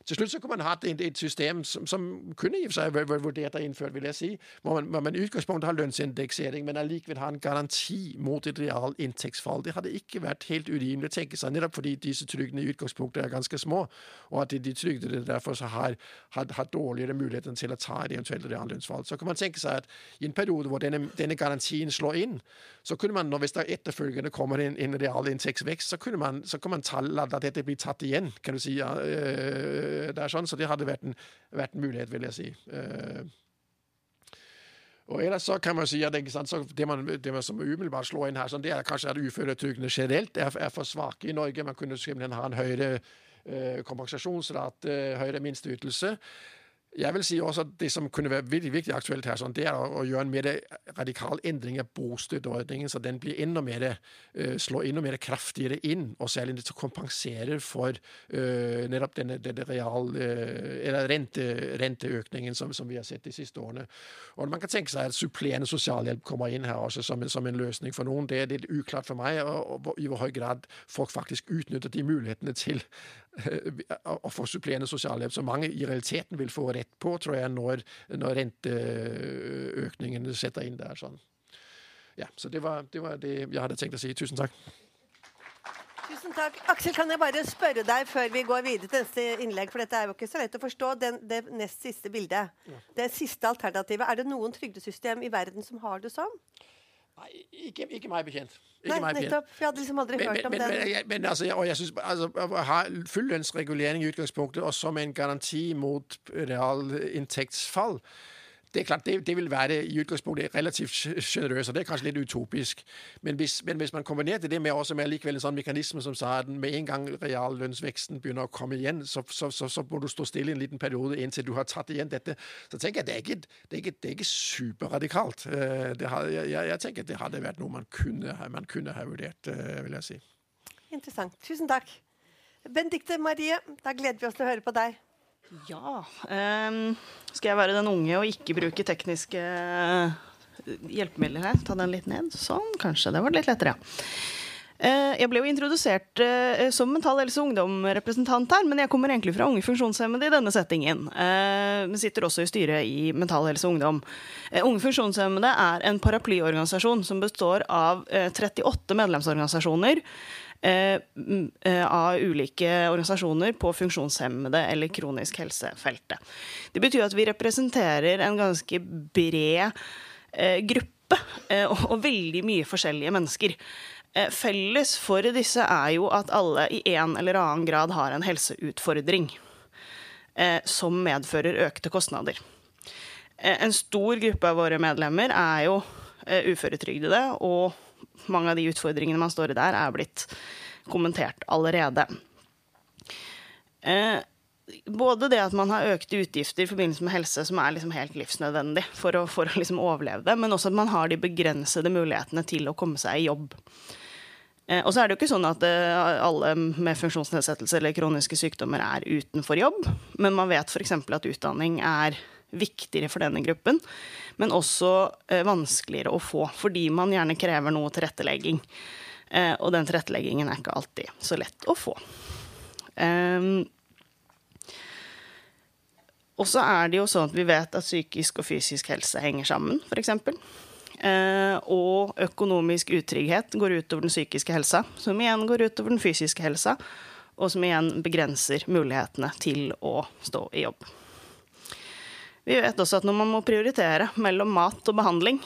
Til slutt så kunne man hatt et, et system som, som, kunne i og for seg vært vurdert og innført, vil jeg si, hvor man, hvor man i utgangspunktet har lønnsindeksering, men allikevel har en garanti mot et real inntektsfall. Det hadde ikke vært helt urimelig å tenke seg, nettopp fordi disse trygdene i utgangspunktet er ganske små, og at de, de trygdede derfor har, har, har, dårligere muligheter til å ta et eventuelt reallønnsfall. Så kan man tenke seg at i en periode hvor denne, denne garantien slår inn, så kunne man, når hvis det etterfølgende kommer en, en real inntektsvekst, så kunne man, så kan man ta, at dette blir tatt igjen, kan du si. Øh, det er sånn, så det hadde vært en, vært en mulighet, vil jeg si. Eh, og ellers så kan man si at det, man, det man som umiddelbart slår inn her, sånn, det er kanskje at uføretrygdene generelt er, er, for svake i Norge. Man kunne ha en høyere eh, kompensasjonsrate, høyere minsteytelse. Jeg vil si også at Det som kunne være virkelig, virkelig aktuelt her, sånn, det er å, gjøre en mer radikal endring av bostøtteordningen, så den blir enda mer, uh, slår enda mer kraftigere inn, og særlig til å kompensere for uh, nettopp denne, denne real, uh, rente, renteøkningen som, som, vi har sett de siste årene. Og Man kan tenke seg at supplerende sosialhjelp kommer inn her også som, som en løsning for noen. Det er litt uklart for meg og, og, i hvor høy grad folk faktisk utnytter de mulighetene til å få supplerende sosialhjelp, som mange i realiteten vil få rett på, tror jeg, når, når renteøkningene setter inn der. sånn. Ja, Så det var, det var det jeg hadde tenkt å si. Tusen takk. Tusen takk. Aksel, kan jeg bare spørre deg før vi går videre til neste innlegg, for dette er jo ikke så lett å forstå, den, det nest siste bildet. Ja. Det siste alternativet. Er det noen trygdesystem i verden som har det sånn? Nei, ikke, ikke meg bekjent. Ikke Nei, meg nettopp. Jeg hadde liksom aldri men, hørt om men, den. Men, jeg, men altså, og jeg synes, altså, ha full lønnsregulering i utgangspunktet, og som en garanti mot realinntektsfall det er klart, det, det, vil være i utgangspunktet relativt sjenerøst, og det er kanskje litt utopisk. Men hvis, men hvis man kombinerer det med også med en sånn mekanisme som sa at med en gang reallønnsveksten begynner å komme igjen, så, så, så, så, må du stå stille en liten periode inntil du har tatt igjen dette. Så tenker jeg det er ikke, det er ikke, det er ikke superradikalt. Eh, jeg, jeg, tenker det hadde vært noe man kunne, man kunne ha vurdert, eh, vil jeg si. Interessant. Tusen takk. Benedicte Marie, da gleder vi oss til å høre på deg. Ja. Um, skal jeg være den unge og ikke bruke tekniske eh, hjelpemidler her? Ta den litt ned. Sånn, kanskje. Det var litt lettere, ja. Uh, jeg ble jo introdusert uh, som Mental Helse Ungdom-representant her, men jeg kommer egentlig fra Unge funksjonshemmede i denne settingen. Men sitter også i styret i Mental Helse Ungdom. Unge funksjonshemmede er en paraplyorganisasjon som består av 38 medlemsorganisasjoner Eh, eh, av ulike organisasjoner på funksjonshemmede eller kronisk helsefeltet. Det betyr at vi representerer en ganske bred eh, gruppe og veldig mye forskjellige mennesker. Felles for disse er jo at alle i en eller annen grad har en helseutfordring som medfører økte kostnader. En stor gruppe av våre medlemmer er jo uføretrygdede, og mange av de utfordringene man står i der, er blitt kommentert allerede. Eh, både det at man har økte utgifter i forbindelse med helse som er liksom helt livsnødvendig for å, for å liksom overleve det, men også at man har de begrensede mulighetene til å komme seg i jobb. Eh, og så er det jo ikke sånn at eh, alle med funksjonsnedsettelse eller kroniske sykdommer er utenfor jobb, men man vet f.eks. at utdanning er viktigere for denne gruppen, men også eh, vanskeligere å få, fordi man gjerne krever noe tilrettelegging. Eh, og den tilretteleggingen er ikke alltid så lett å få. Um, og så er det jo sånn at vi vet at psykisk og fysisk helse henger sammen, f.eks. Eh, og økonomisk utrygghet går utover den psykiske helsa, som igjen går utover den fysiske helsa, og som igjen begrenser mulighetene til å stå i jobb. Vi vet også at når man må prioritere mellom mat og behandling,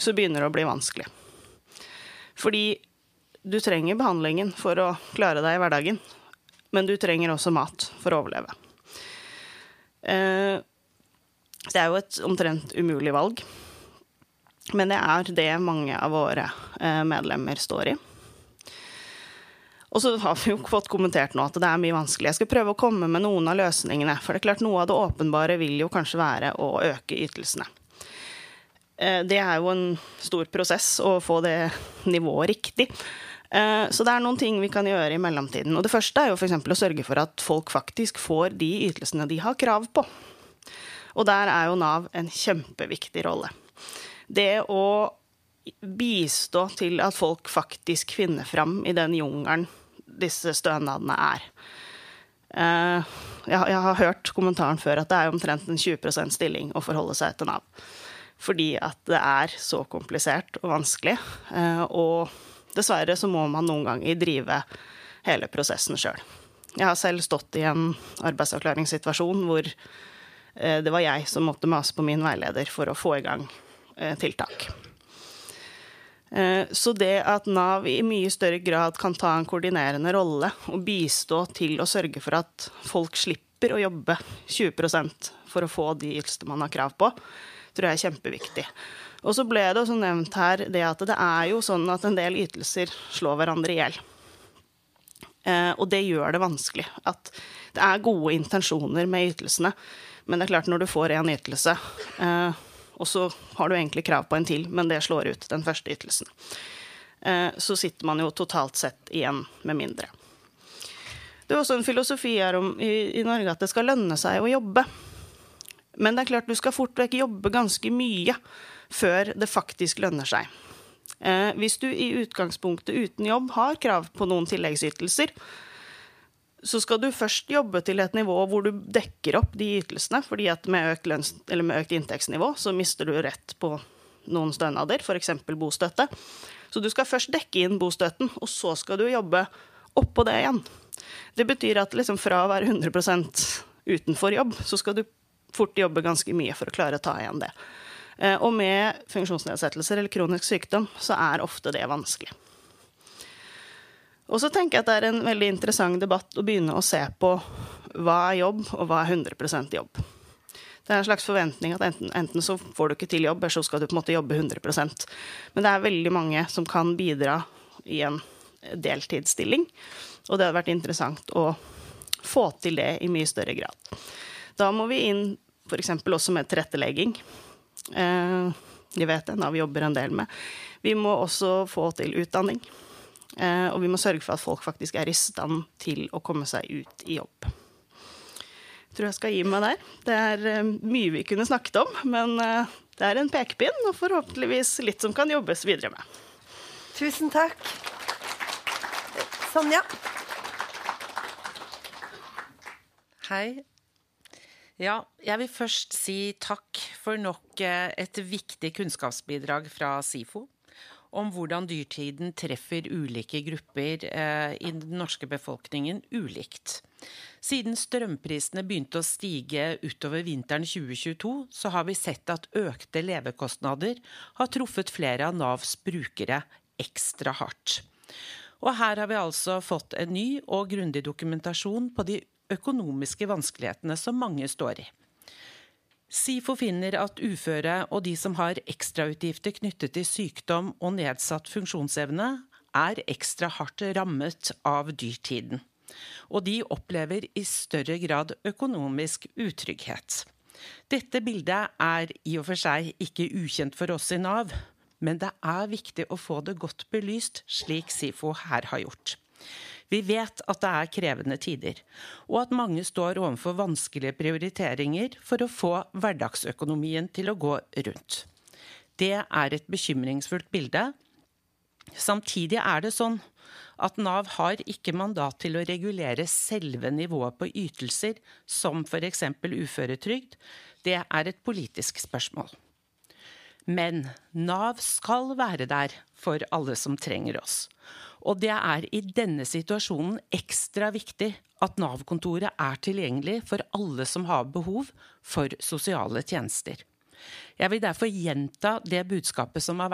så begynner det å bli vanskelig. Fordi du trenger behandlingen for å klare deg i hverdagen, men du trenger også mat for å overleve. Eh, det er jo et omtrent umulig valg, men det er det mange av våre eh, medlemmer står i. Og så har vi jo fått kommentert nå at det er mye vanskelig. Jeg skal prøve å komme med noen av løsningene. For det er klart noe av det åpenbare vil jo kanskje være å øke ytelsene. Eh, det er jo en stor prosess å få det nivået riktig. Eh, så det er noen ting vi kan gjøre i mellomtiden. Og det første er jo f.eks. å sørge for at folk faktisk får de ytelsene de har krav på. Og der er jo Nav en kjempeviktig rolle. Det å bistå til at folk faktisk finner fram i den jungelen disse stønadene er. Eh, jeg har hørt kommentaren før at det er omtrent en 20% stilling å forholde seg til Nav. Fordi at det er så komplisert og vanskelig. Eh, og dessverre så må man noen ganger drive hele prosessen sjøl. Jeg har selv stått i en arbeidsavklaringssituasjon hvor eh, det var jeg som måtte mase på min veileder for å få i gang tiltak. Eh, så det at Nav i mye større grad kan ta en koordinerende rolle og bistå til å sørge for at folk slipper å jobbe 20% for å få de ytelsene man har krav på, tror jeg er kjempeviktig. Og så ble det også nevnt her det at det er jo sånn at en del ytelser slår hverandre i hjel. Eh, og det gjør det vanskelig. At det er gode intensjoner med ytelsene, men det er klart når du får en ytelse eh, og så har du egentlig krav på en til, men det slår ut den første ytelsen. Eh, så sitter man jo totalt sett igjen med mindre. Det er også en filosofi her om, i, i Norge at det skal lønne seg å jobbe. Men det er klart du skal fort vekk jobbe ganske mye før det faktisk lønner seg. Eh, hvis du i utgangspunktet uten jobb har krav på noen tilleggsytelser, så skal du først jobbe til et nivå hvor du dekker opp de ytelsene. fordi at med økt, lønns, med økt inntektsnivå så mister du rett på noen stønader, f.eks. bostøtte. Så du skal først dekke inn bostøtten, og så skal du jobbe oppå det igjen. Det betyr at liksom fra å være 100% utenfor jobb, så skal du fort jobbe ganske mye for å klare å ta igjen det. Eh, og med funksjonsnedsettelser eller kronisk sykdom så er ofte det vanskelig. Og så tenker jeg at det er en veldig interessant debatt å begynne å se på hva er jobb, og hva er 100% jobb. Det er en slags forventning at enten, enten, så får du ikke til jobb, eller så skal du på en måte jobbe 100% Men det er veldig mange som kan bidra i en deltidsstilling. Og det hadde vært interessant å få til det i mye større grad. Da må vi inn f.eks. også med tilrettelegging. Eh, de vet det, Nav jobber en del med. Vi må også få til utdanning. Eh, og vi må sørge for at folk faktisk er i stand til å komme seg ut i jobb. Jeg tror jeg skal gi meg der. Det er eh, mye vi kunne snakket om, men eh, det er en pekepinn, og forhåpentligvis litt som kan jobbes videre med. Tusen takk. Sonja? Hei. Ja, jeg vil først si takk for nok et viktig kunnskapsbidrag fra SIFO om hvordan dyrtiden treffer ulike grupper eh, i den norske befolkningen ulikt. Siden strømprisene begynte å stige utover vinteren 2022, så har vi sett at økte levekostnader har truffet flere av Navs brukere ekstra hardt. Og her har vi altså fått en ny og grundig dokumentasjon på de økonomiske vanskelighetene som mange står i. SIFO finner at uføre og de som har ekstrautgifter knyttet til sykdom og nedsatt funksjonsevne, er ekstra hardt rammet av dyrtiden. Og de opplever i større grad økonomisk utrygghet. Dette bildet er i og for seg ikke ukjent for oss i Nav, men det er viktig å få det godt belyst, slik SIFO her har gjort. Vi vet at det er krevende tider, og at mange står overfor vanskelige prioriteringer for å få hverdagsøkonomien til å gå rundt. Det er et bekymringsfullt bilde. Samtidig er det sånn at Nav har ikke mandat til å regulere selve nivået på ytelser, som f.eks. uføretrygd. Det er et politisk spørsmål. Men Nav skal være der for alle som trenger oss. Og det er i denne situasjonen ekstra viktig at Nav-kontoret er tilgjengelig for alle som har behov for sosiale tjenester. Jeg vil derfor gjenta det budskapet som, har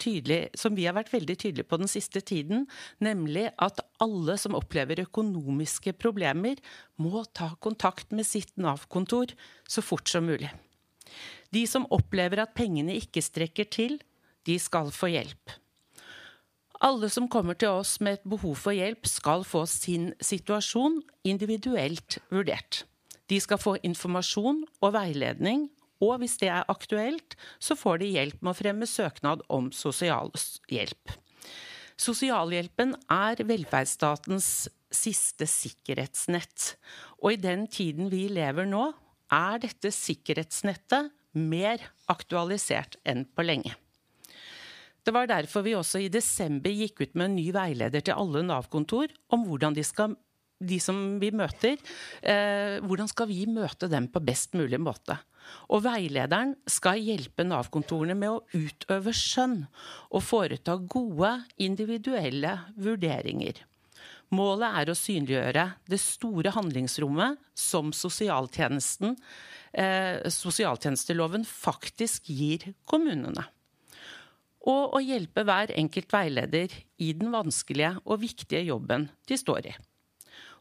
tydelig, som vi har vært veldig tydelige på den siste tiden, nemlig at alle som opplever økonomiske problemer, må ta kontakt med sitt Nav-kontor så fort som mulig. De som opplever at pengene ikke strekker til, de skal få hjelp. Alle som kommer til oss med et behov for hjelp, skal få sin situasjon individuelt vurdert. De skal få informasjon og veiledning, og hvis det er aktuelt, så får de hjelp med å fremme søknad om sosialhjelp. Sosialhjelpen er velferdsstatens siste sikkerhetsnett, og i den tiden vi lever nå, er dette sikkerhetsnettet mer aktualisert enn på lenge. Det var derfor vi også i desember gikk ut med en ny veileder til alle Nav-kontor om hvordan de skal de som vi møter, eh, hvordan skal vi møte dem på best mulig måte? Og veilederen skal hjelpe Nav-kontorene med å utøve skjønn og foreta gode, individuelle vurderinger. Målet er å synliggjøre det store handlingsrommet som sosialtjenesten, eh, sosialtjenesteloven faktisk gir kommunene og å hjelpe hver enkelt veileder i den vanskelige og viktige jobben de står i.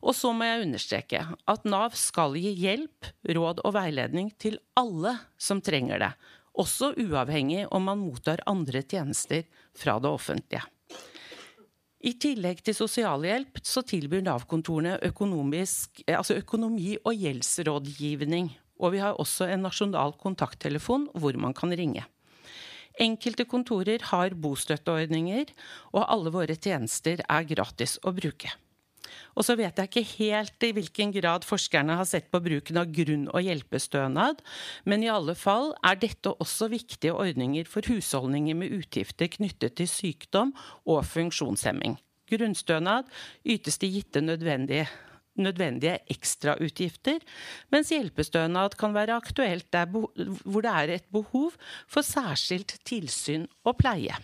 Og så må jeg understreke at Nav skal gi hjelp, råd og veiledning til alle som trenger det, også uavhengig om man mottar andre tjenester fra det offentlige. I tillegg til sosialhjelp så tilbyr Nav-kontorene altså økonomi- og gjeldsrådgivning. Og vi har også en nasjonal kontakttelefon hvor man kan ringe. Enkelte kontorer har bostøtteordninger, og alle våre tjenester er gratis å bruke. Og så vet jeg ikke helt i hvilken grad forskerne har sett på bruken av grunn- og hjelpestønad, men i alle fall er dette også viktige ordninger for husholdninger med utgifter knyttet til sykdom og funksjonshemming. Grunnstønad ytes til gitte nødvendige nødvendige ekstrautgifter, mens hjelpestønad kan være aktuelt der hvor det er et behov for særskilt tilsyn og pleie.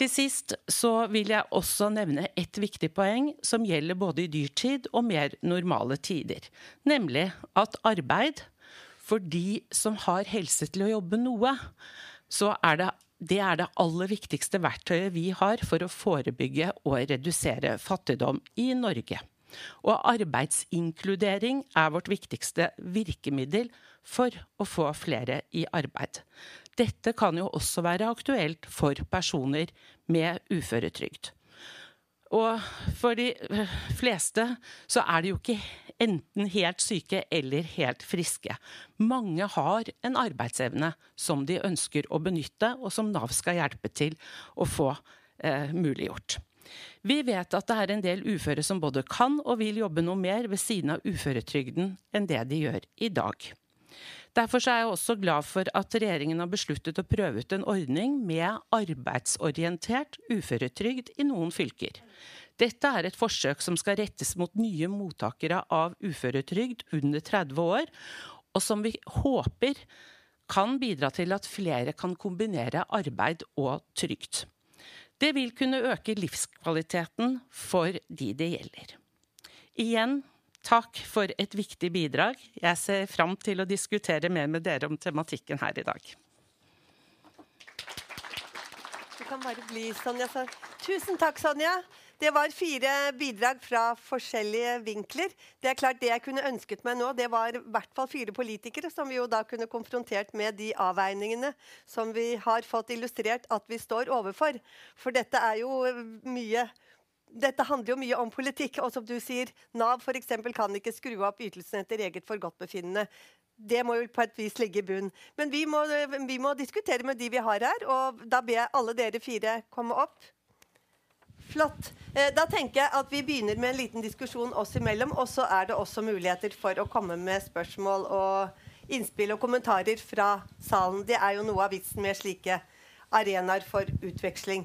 Til sist så vil jeg også nevne et viktig poeng som gjelder både i dyrtid og mer normale tider. Nemlig at arbeid for de som har helse til å jobbe noe, så er det det er det aller viktigste verktøyet vi har for å forebygge og redusere fattigdom i Norge. Og arbeidsinkludering er vårt viktigste virkemiddel for å få flere i arbeid. Dette kan jo også være aktuelt for personer med uføretrygd. Og for de eh, fleste så er de jo ikke enten helt syke eller helt friske. Mange har en arbeidsevne som de ønsker å benytte, og som Nav skal hjelpe til å få eh, muliggjort. Vi vet at det er en del uføre som både kan og vil jobbe noe mer ved siden av uføretrygden enn det de gjør i dag. Derfor er jeg også glad for at regjeringen har besluttet å prøve ut en ordning med arbeidsorientert uføretrygd i noen fylker. Dette er et forsøk som skal rettes mot nye mottakere av uføretrygd under 30 år, og som vi håper kan bidra til at flere kan kombinere arbeid og trygd. Det vil kunne øke livskvaliteten for de det gjelder. Igjen Takk for et viktig bidrag. Jeg ser fram til å diskutere mer med dere om tematikken her i dag. Du kan bare bli, Sonja. Tusen takk, Sonja. Det var fire bidrag fra forskjellige vinkler. Det er klart det jeg kunne ønsket meg nå, det var i hvert fall fire politikere som vi jo da kunne konfrontert med de avveiningene som vi har fått illustrert at vi står overfor. For dette er jo mye dette handler jo mye om politikk. Og som du sier, Nav eksempel, kan ikke skru opp ytelsene etter eget forgodtbefinnende. Det må jo på et vis ligge i bunn. Men vi må, vi må, diskutere med de vi har her, og da ber jeg alle dere fire komme opp. Flott. Eh, da tenker jeg at vi begynner med en liten diskusjon oss imellom, og så er det også muligheter for å komme med spørsmål og innspill og kommentarer fra salen. Det er jo noe av vitsen med slike arenaer for utveksling.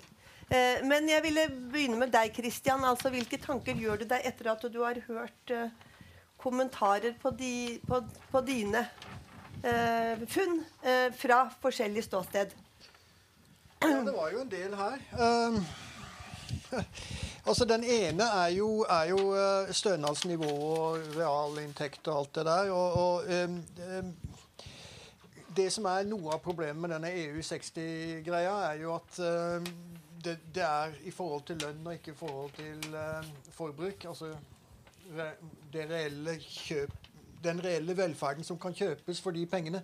Eh, men jeg ville begynne med deg, Christian. Altså, hvilke tanker gjør du deg etter at du har hørt uh, kommentarer på, di, på, på dine uh, funn uh, fra forskjellig ståsted? Ja, det var jo en del her. Um, (laughs) altså Den ene er jo, er jo stønadsnivå og realinntekt og alt det der. Og, og um, um, det som er noe av problemet med denne EU60-greia, er jo at det, det, er i forhold til lønn og ikke i forhold til uh, forbruk. Altså re, det reelle kjøp, den reelle velferden som kan kjøpes for de pengene.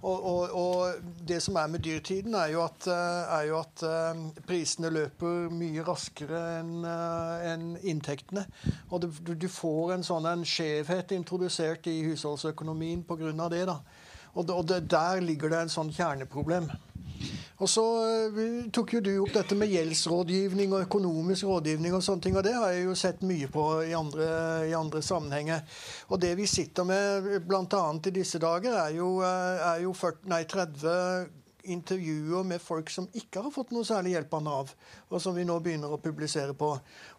Og, og, og det som er med dyrtiden, er jo at, uh, er jo at uh, prisene løper mye raskere enn en inntektene. Og du, du, får en sånn en skjevhet introdusert i husholdsøkonomien pga. det. da. Og, og det, der ligger det en sånn kjerneproblem. Og så uh, tok jo du opp dette med gjeldsrådgivning og økonomisk rådgivning og sånne ting, og det har jeg jo sett mye på i andre, i andre sammenhenger. Og det vi sitter med bl.a. i disse dager, er jo, eh, er jo 40, nei, 30 intervjuer med folk som ikke har fått noe særlig hjelp av Nav, og som vi nå begynner å publisere på.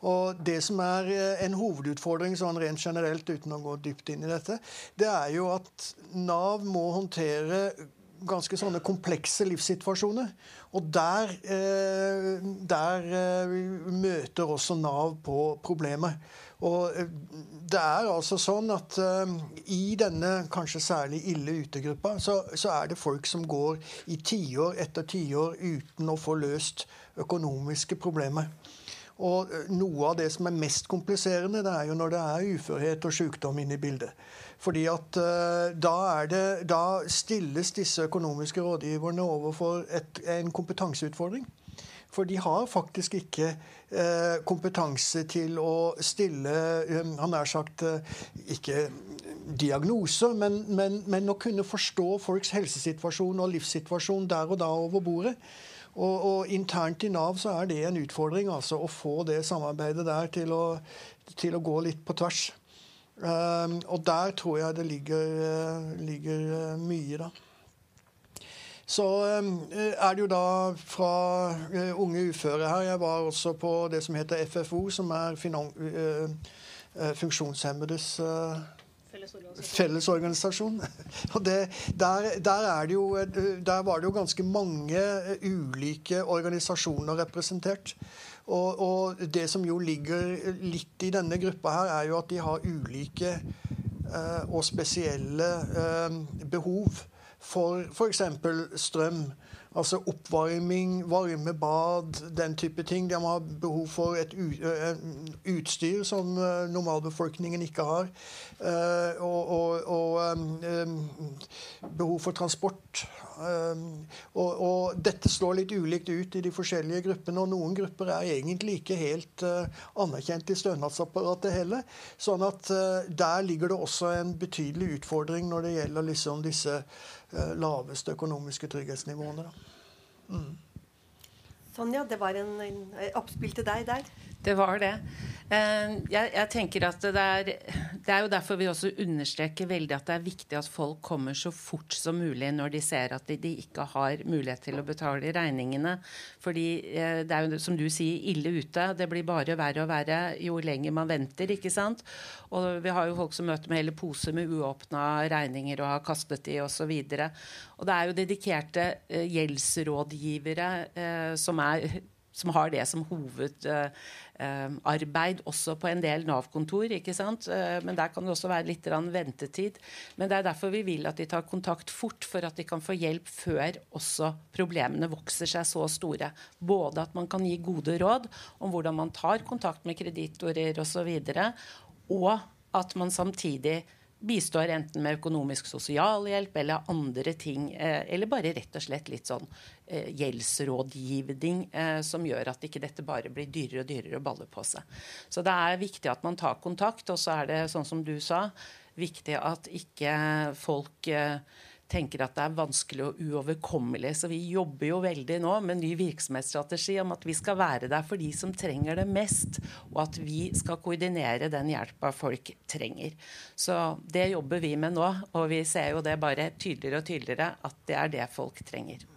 Og Det som er eh, en hovedutfordring sånn rent generelt, uten å gå dypt inn i dette, det er jo at Nav må håndtere ganske sånne komplekse livssituasjoner. Og der, eh, der eh, møter også Nav på problemer. Og eh, det er altså sånn at uh, i denne kanskje særlig ille utegruppa, så, så er det folk som går i tiår etter tiår uten å få løst økonomiske problemer. Og noe av det som er mest kompliserende, det er jo når det er uførhet og sykdom inne i bildet. Fordi at uh, da, det, da, stilles disse økonomiske rådgiverne overfor et, en kompetanseutfordring. For de har faktisk ikke eh, kompetanse til å stille um, Han nær sagt uh, ikke diagnoser, men, men, men, å kunne forstå folks helsesituasjon og livssituasjon der og da over bordet. Og, og, internt i Nav så er det en utfordring altså, å få det samarbeidet der til å, til å gå litt på tvers. Um, og der tror jeg det ligger, ligger mye, da. Så um, er det jo da fra uh, unge uføre her Jeg var også på det som heter FFO, som er funksjonshemmedes Fellesorganisasjon. (laughs) Og det, der, der, jo, der, var det jo ganske mange ulike organisasjoner representert. Og, og, det som jo ligger litt i denne gruppa her, er jo at de har ulike eh, og spesielle eh, behov for f.eks. strøm Altså oppvarming, varme bad, den type ting. De har behov for et utstyr som normalbefolkningen ikke har. Og, og, og behov for transport. Og, og, dette slår litt ulikt ut i de forskjellige gruppene. Og noen grupper er egentlig ikke helt anerkjent i stønadsapparatet heller. Sånn at der ligger det også en betydelig utfordring når det gjelder liksom disse Eh, laveste økonomiske trygghetsnivåene. Mm. Sonja, det var en, en oppspill til deg der. Det var det. Eh, jeg, jeg tenker at det er, det er jo derfor vi også understreker veldig at det er viktig at folk kommer så fort som mulig når de ser at de, de ikke har mulighet til å betale regningene. Fordi eh, det er jo som du sier, ille ute. Det blir bare verre og verre jo lenger man venter. ikke sant? Og vi har jo folk som møter med hele poser med uåpna regninger og har kastet de osv. Og, og det er jo dedikerte eh, gjeldsrådgivere som er som har det som hovedarbeid uh, også på en del Nav-kontor. ikke sant? Uh, men der kan det også være litt ventetid. Men det er derfor vi vil at de tar kontakt fort, for at de kan få hjelp før også problemene vokser seg så store. Både at man kan gi gode råd om hvordan man tar kontakt med kreditorer osv., og, og at man samtidig bistår enten med økonomisk sosialhjelp eller andre ting. Eh, eller bare rett og slett litt sånn eh, gjeldsrådgivning eh, som gjør at ikke dette bare blir dyrere og dyrere å balle på seg. Så det er viktig at man tar kontakt. Og så er det, sånn som du sa, viktig at ikke folk tenker at det er vanskelig og uoverkommelig. Så vi jobber jo veldig nå med ny virksomhetsstrategi om at vi skal være der for de som trenger det mest, og at vi skal koordinere den hjelpa folk trenger. Så det jobber vi med nå, og vi ser jo det bare tydeligere og tydeligere at det er det folk trenger.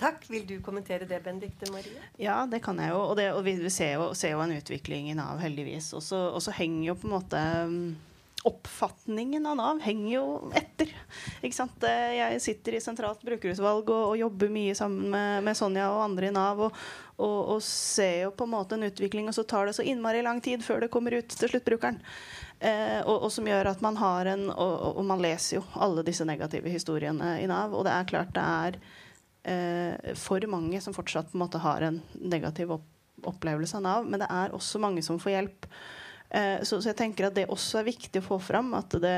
Takk. Vil du kommentere det, Benedicte Marie? Ja, det kan jeg jo. Og, det, og vi ser jo, ser jo, en utvikling i Nav, heldigvis. Og så henger jo på en måte oppfatningen av Nav henger jo etter. Ikke sant? Jeg sitter i sentralt brukerutvalg og, og jobber mye sammen med, med, Sonja og andre i Nav. Og, og, og, ser jo på en måte en utvikling, og så tar det så innmari lang tid før det kommer ut til sluttbrukeren. Eh, og, som gjør at man har en og, man leser jo alle disse negative historiene i Nav. Og det er klart det er for mange som fortsatt på en måte har en negativ opp opplevelse av Nav, men det er også mange som får hjelp. Eh, så, så, jeg tenker at det også er viktig å få fram at det,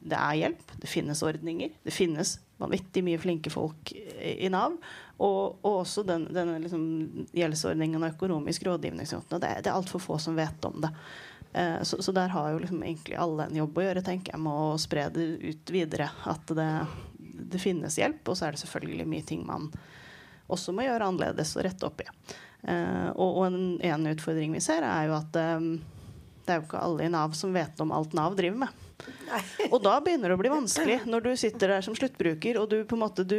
det er hjelp. Det finnes ordninger. Det finnes vanvittig mye flinke folk i Nav. Og, og også den, denne liksom, gjeldsordningen og økonomisk rådgivning. Det, det er altfor få som vet om det. Eh, så, så, der har jo liksom egentlig alle en jobb å gjøre, tenker jeg, med å spre det ut videre. At det, det finnes hjelp, og så er det selvfølgelig mye ting man også må gjøre annerledes og rette opp i. Uh, og, og en, en, utfordring vi ser, er jo at um, det er jo ikke alle i Nav som vet om alt Nav driver med. Og da begynner det å bli (laughs) vanskelig når du sitter der som sluttbruker og du på en måte du,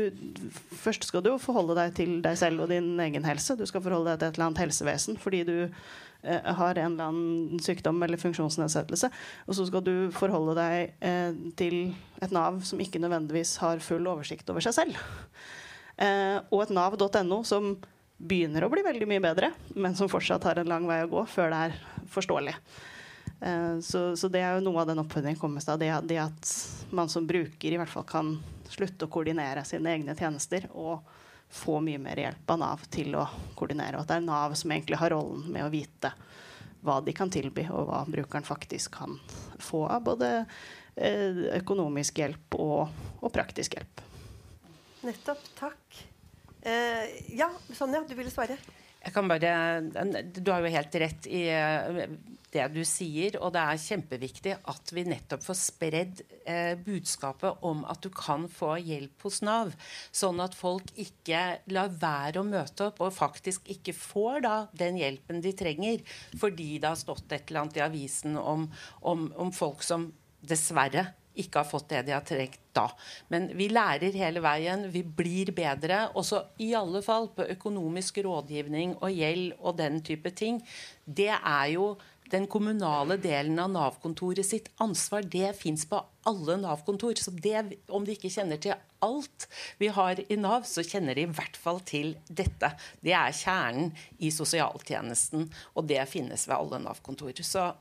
Først skal du forholde deg til deg selv og din egen helse. Du skal forholde deg til et eller annet helsevesen fordi du har en eller annen sykdom eller funksjonsnedsettelse. Og så skal du forholde deg eh, til et Nav som ikke nødvendigvis har full oversikt over seg selv. Eh, og et nav.no som begynner å bli veldig mye bedre, men som fortsatt har en lang vei å gå før det er forståelig. Eh, så, så, det er jo noe av den oppfordringen kommer av. Det, det, at man som bruker i hvert fall kan slutte å koordinere sine egne tjenester og få mye mer hjelp av Nav til å koordinere. Og at det er Nav som egentlig har rollen med å vite hva de kan tilby, og hva brukeren faktisk kan få av både eh, økonomisk hjelp og, og praktisk hjelp. Nettopp. Takk. Eh, ja, Sonja, du ville svare? Jeg kan bare, Du har jo helt rett i eh, det du sier, og det er kjempeviktig at vi nettopp får spredd eh, budskapet om at du kan få hjelp hos Nav, sånn at folk ikke lar være å møte opp og faktisk ikke får da den hjelpen de trenger fordi det har stått et eller annet i avisen om, om, om folk som dessverre ikke har fått det de har trengt da. Men vi lærer hele veien. Vi blir bedre. Også i alle fall på økonomisk rådgivning og gjeld og den type ting. Det er jo den kommunale delen av Nav-kontoret sitt ansvar. Det fins på alle Nav-kontor. Så det, om de ikke kjenner til alt vi har i Nav, så kjenner de i hvert fall til dette. Det er kjernen i sosialtjenesten, og det finnes ved alle Nav-kontor. Så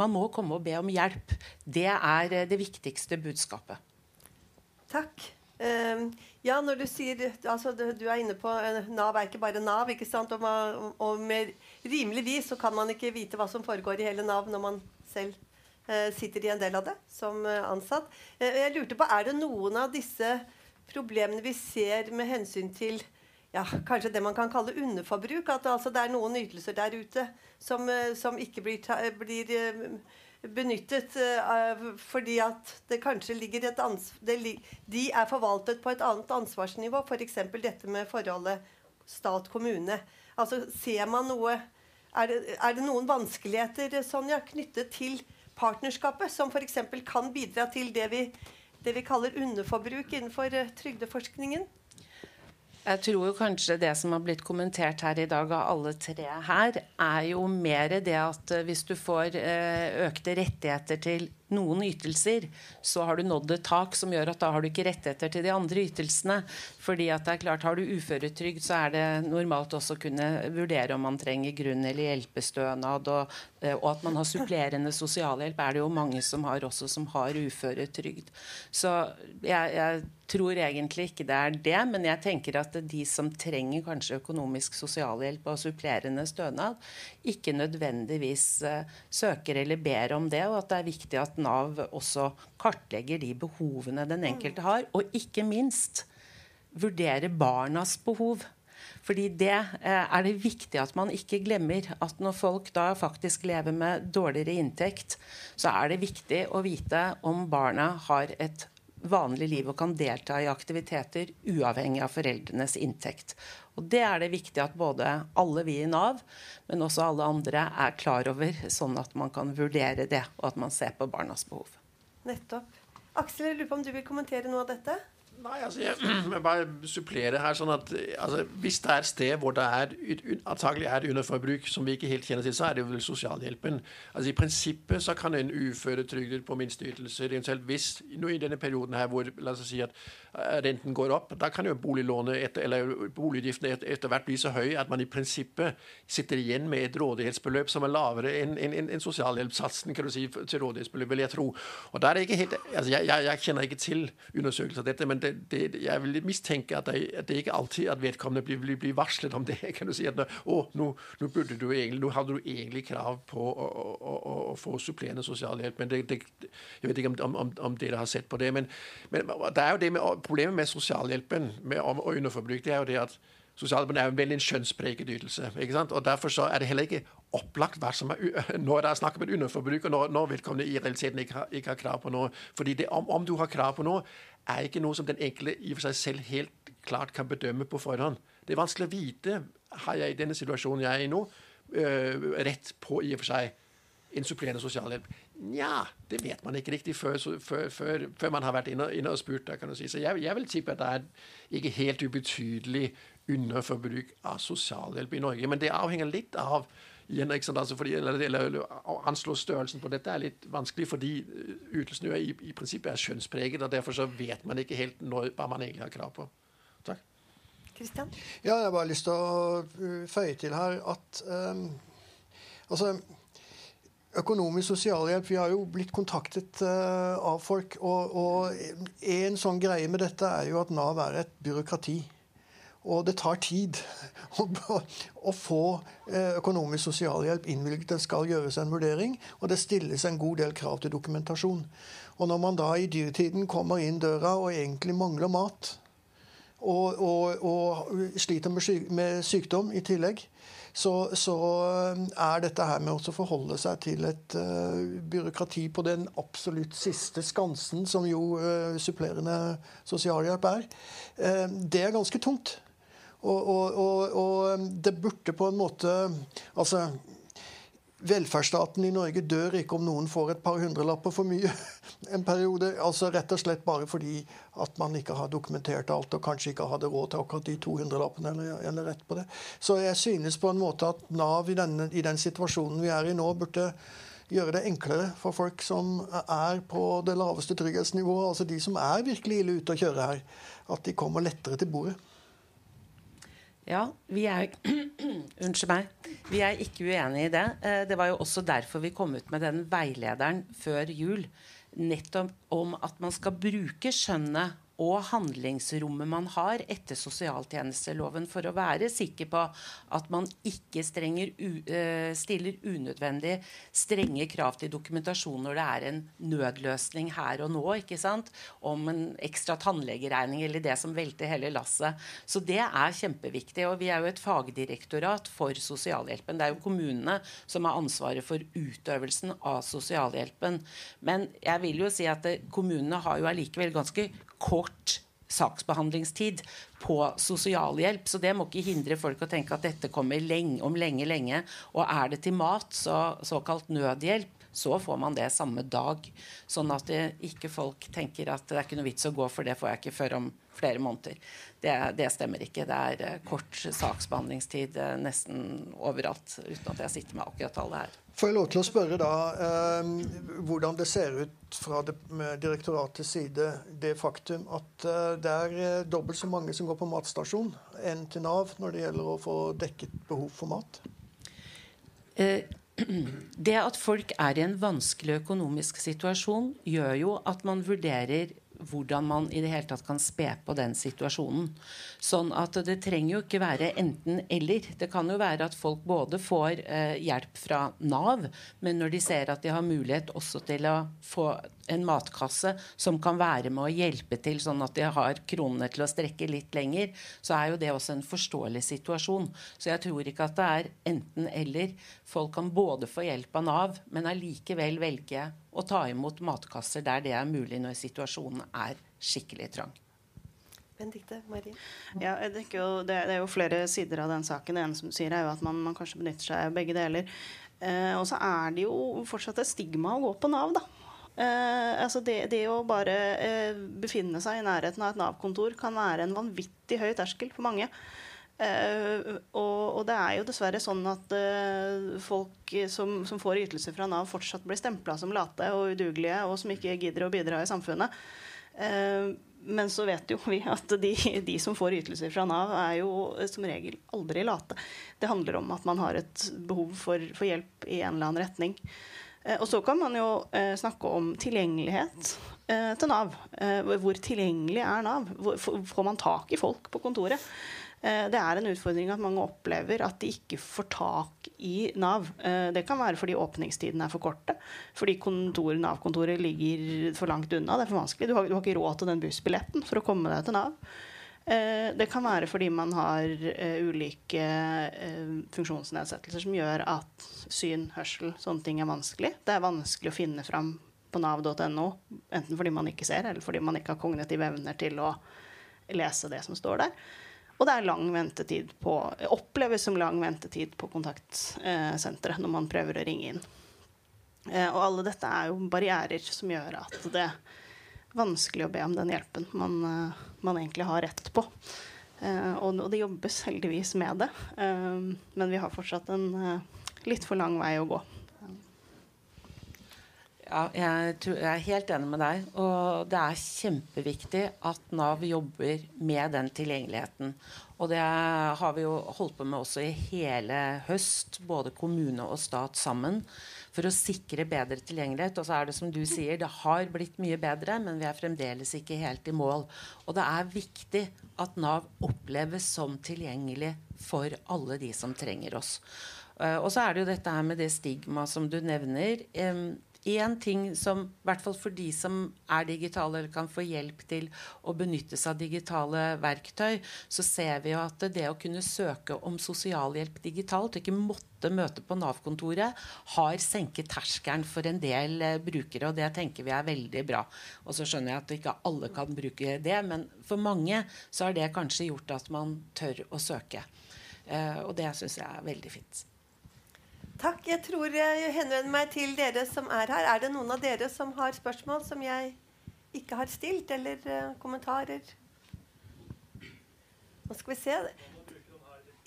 man må komme og be om hjelp. Det er eh, det viktigste budskapet. Takk. Uh, ja, når du sier altså, du, er inne på uh, Nav er ikke bare Nav. ikke sant? Og, og med rimelig vis så kan man ikke vite hva som foregår i hele Nav når man selv eh, sitter i en del av det som ansatt. jeg lurte på, Er det noen av disse problemene vi ser med hensyn til ja, kanskje det man kan kalle underforbruk. At altså, det er noen ytelser der ute som, som ikke blir, ta, blir benyttet fordi at det kanskje ligger et ansvar De er forvaltet på et annet ansvarsnivå, f.eks. Dette med forholdet stat-kommune. Altså, ser man noe er det, er det, noen vanskeligheter Sonja, knyttet til partnerskapet, som f.eks. kan bidra til det vi, det vi kaller underforbruk innenfor uh, trygdeforskningen? Jeg tror jo kanskje det som har blitt kommentert her i dag av alle tre her, er jo mer det at eh, hvis du får eh, økte rettigheter til noen ytelser, så har du nådd et tak som gjør at da har du ikke rettigheter til de andre ytelsene. Fordi at det er klart, Har du uføretrygd, så er det normalt også å kunne vurdere om man trenger grunn- eller hjelpestønad. Og, eh, og, at man har supplerende sosialhjelp, er det jo mange som har også som har uføretrygd. Så jeg, jeg tror egentlig ikke det er det, men jeg tenker at de som trenger kanskje økonomisk sosialhjelp og supplerende stønad, ikke nødvendigvis uh, søker eller ber om det, og at det er viktig at Nav også kartlegger de behovene den enkelte har, og ikke minst vurdere barnas behov. Fordi det eh, er det viktig at man ikke glemmer. At når folk da faktisk lever med dårligere inntekt, så er det viktig å vite om barna har et vanlig liv og kan delta i aktiviteter uavhengig av foreldrenes inntekt. Og Det er det viktig at både alle vi i Nav, men også alle andre er klar over, sånn at man kan vurdere det, og at man ser på barnas behov. Nettopp. Aksel, jeg lurer på om du vil kommentere noe av dette? Nei, altså jeg (clears throat) må bare supplere her. sånn at altså, Hvis det er et sted hvor det er antagelig er underforbruk som vi ikke helt kjenner til, så er det vel sosialhjelpen. Altså I prinsippet så kan en uføretrygdet på minsteytelser eventuelt hvis nå i denne perioden her hvor la oss si at renten går opp, da kan jo boliglånet etter, eller boligutgiftene etter, hvert bli så høy at man i prinsippet sitter igjen med et rådighetsbeløp som er lavere enn en, en, en sosialhjelpssatsen kan du si, til rådighetsbeløp, vil jeg tro. Og der er ikke helt, altså jeg, jeg, jeg kjenner ikke til undersøkelser av dette, men det, det, jeg vil mistenke at det, at det ikke alltid at vedkommende blir, blir, blir, varslet om det. (laughs) kan du si at Å, nå, nå, burde du egentlig, nå hadde du egentlig krav på å, å, å, å få supplerende sosialhjelp. men det, det, Jeg vet ikke om, om, om, dere har sett på det. Men, men det er jo det med problemet med sosialhjelpen med, og underforbruk det er jo det at sosialhjelpen er veldig en skjønnspreget ytelse. ikke sant? Og Derfor så er det heller ikke opplagt hva som er, (laughs) når det er snakk om et underforbruk, og når, når vedkommende i realiteten ikke har, ikke har, krav på noe. Fordi det, om, om, du har krav på noe, er ikke noe som den enkelte i og for seg selv helt klart kan bedømme på forhånd. Det er vanskelig å vite har jeg i denne situasjonen jeg er i nå, øh, rett på i og for seg en supplerende sosialhjelp. Nja, det vet man ikke riktig før, før, før, før man har vært inne, inne og spurt. Der, kan du si. Så jeg, jeg, vil tippe at det er ikke helt ubetydelig underforbruk av sosialhjelp i Norge. Men det avhenger litt av igjen, altså fordi, eller, eller, Å anslå størrelsen på dette er litt vanskelig, fordi eh, ytelsen i, i prinsippet er skjønnspreget. og Derfor så vet man ikke helt når, hva man egentlig har krav på. Takk. Kristian? Ja, jeg har bare lyst til å uh, føye til her at um, altså Økonomisk sosialhjelp Vi har jo blitt kontaktet uh, av folk. Og, og, en sånn greie med dette er jo at Nav er et byråkrati. Og det tar tid (laughs) å, å få uh, økonomisk sosialhjelp innvilget. Det skal gjøres en vurdering, og det stilles en god del krav til dokumentasjon. Og når man da i dyrtiden kommer inn døra og egentlig mangler mat, og, og, og sliter med, syk, med sykdom i tillegg, så, så, eh, er dette her med å forholde seg til et uh, byråkrati på den absolutt siste skansen, som jo uh, supplerende sosialhjelp er, uh, det er ganske tungt. Og, og, og, og, det burde på en måte Altså Velferdsstaten i Norge dør ikke om noen får et par hundrelapper for mye (laughs) en periode. altså Rett og slett bare fordi at man ikke har dokumentert alt og kanskje ikke hadde råd til akkurat de 200-lappene eller, eller, rett på det. Så jeg synes på en måte at Nav i, denne, i den situasjonen vi er i nå, burde gjøre det enklere for folk som er på det laveste trygghetsnivået, altså de som er virkelig ille ute å kjøre her, at de kommer lettere til bordet. Ja, vi er, (clears throat) unnskyld meg. Vi er ikke uenig i det. Eh, det var jo også derfor vi kom ut med den veilederen før jul. Nettopp om at man skal bruke skjønnet og handlingsrommet man har etter sosialtjenesteloven for å være sikker på at man ikke strenger, uh, stiller unødvendig strenge krav til dokumentasjon når det er en nødløsning her og nå, ikke sant? om en ekstra tannlegeregning eller det som velter hele lasset. Så det er kjempeviktig. Og vi er jo et fagdirektorat for sosialhjelpen. Det er jo kommunene som har ansvaret for utøvelsen av sosialhjelpen. Men jeg vil jo si at det, kommunene har jo allikevel ganske kort saksbehandlingstid på sosialhjelp. Så det må ikke hindre folk å tenke at dette kommer lenge, om lenge, lenge. Og er det til mat, så såkalt nødhjelp, så får man det samme dag. Sånn at det, ikke folk tenker at det er ikke noe vits å gå, for det får jeg ikke før om flere måneder. Det, det stemmer ikke. Det er uh, kort saksbehandlingstid uh, nesten overalt, uten at jeg sitter med akkurat alle her. Får jeg lov til å spørre da eh, hvordan det ser ut fra direktoratets side, det faktum at eh, det er eh, dobbelt så mange som går på matstasjon enn til Nav når det gjelder å få dekket behov for mat? Eh, (clears throat) det at folk er i en vanskelig økonomisk situasjon, gjør jo at man vurderer hvordan man i det hele tatt kan spe på den situasjonen. Sånn at det trenger jo ikke være enten-eller. Det kan jo være at folk både får eh, hjelp fra Nav, men når de ser at de har mulighet også til å få en matkasse som kan være med å hjelpe til, sånn at de har kronene til å strekke litt lenger, så er jo det også en forståelig situasjon. Så jeg tror ikke at det er enten-eller. Folk kan både få hjelp av Nav, men allikevel velge å ta imot matkasser der det er mulig når situasjonen er skikkelig trang. Benedikte, Marie? Ja, det, er jo, det, er jo flere sider av den saken. Det ene som du sier, er jo at man, man kanskje benytter seg av begge deler. Eh, og så er det jo fortsatt et stigma å gå på Nav, da. Eh, altså det, det, å bare eh, befinne seg i nærheten av et Nav-kontor kan være en vanvittig høy terskel for mange. Eh, og, og, det er jo dessverre sånn at eh, folk som, som, får ytelser fra Nav, fortsatt blir stempla som late og udugelige, og som ikke gidder å bidra i samfunnet. Eh, men så vet jo vi at de, de, som får ytelser fra Nav, er jo som regel aldri late. Det handler om at man har et behov for, for hjelp i en eller annen retning. Eh, og så kan man jo eh, snakke om tilgjengelighet eh, til Nav. Hvor tilgjengelig er Nav? Får man tak i folk på kontoret? Det er en utfordring at mange opplever at de ikke får tak i Nav. Det kan være fordi åpningstidene er for korte. Fordi Nav-kontoret ligger for langt unna. Det er for vanskelig. Du har, du har ikke råd til den bussbilletten for å komme deg til Nav. Eh, det kan være fordi man har uh, ulike uh, funksjonsnedsettelser som gjør at syn, hørsel, sånne ting er vanskelig. Det er vanskelig å finne fram på nav.no, enten fordi man ikke ser, eller fordi man ikke har kognitive evner til å lese det som står der. Og det er lang ventetid på, oppleves som lang ventetid på kontaktsenteret når man prøver å ringe inn. Og alle dette er jo barrierer som gjør at det er vanskelig å be om den hjelpen man, eh, man egentlig har rett på. Uh, og, det jobbes heldigvis med det, uh, men vi har fortsatt en uh, litt for lang vei å gå. Ja, jeg, tror, jeg, er helt enig med deg. Og det er kjempeviktig at Nav jobber med den tilgjengeligheten. Og det har vi jo holdt på med også i hele høst, både kommune og stat sammen for å sikre bedre tilgjengelighet. Og så er det som du sier, det har blitt mye bedre, men vi er fremdeles ikke helt i mål. Og det er viktig at Nav oppleves som tilgjengelig for alle de som trenger oss. Uh, og så er det jo dette her med det stigmaet som du nevner. Én ting som, i hvert fall for de som er digitale eller kan få hjelp til å benytte seg av digitale verktøy, så ser vi jo at det å kunne søke om sosialhjelp digitalt, og ikke måtte møte på Nav-kontoret, har senket terskelen for en del eh, brukere. Og det tenker vi er veldig bra. Og så skjønner jeg at ikke alle kan bruke det, men for mange så har det kanskje gjort at man tør å søke. Eh, og det syns jeg er veldig fint. Takk. Jeg tror jeg henvender meg til dere som er her. Er det noen av dere som har spørsmål som jeg ikke har stilt, eller uh, kommentarer? Nå skal vi se.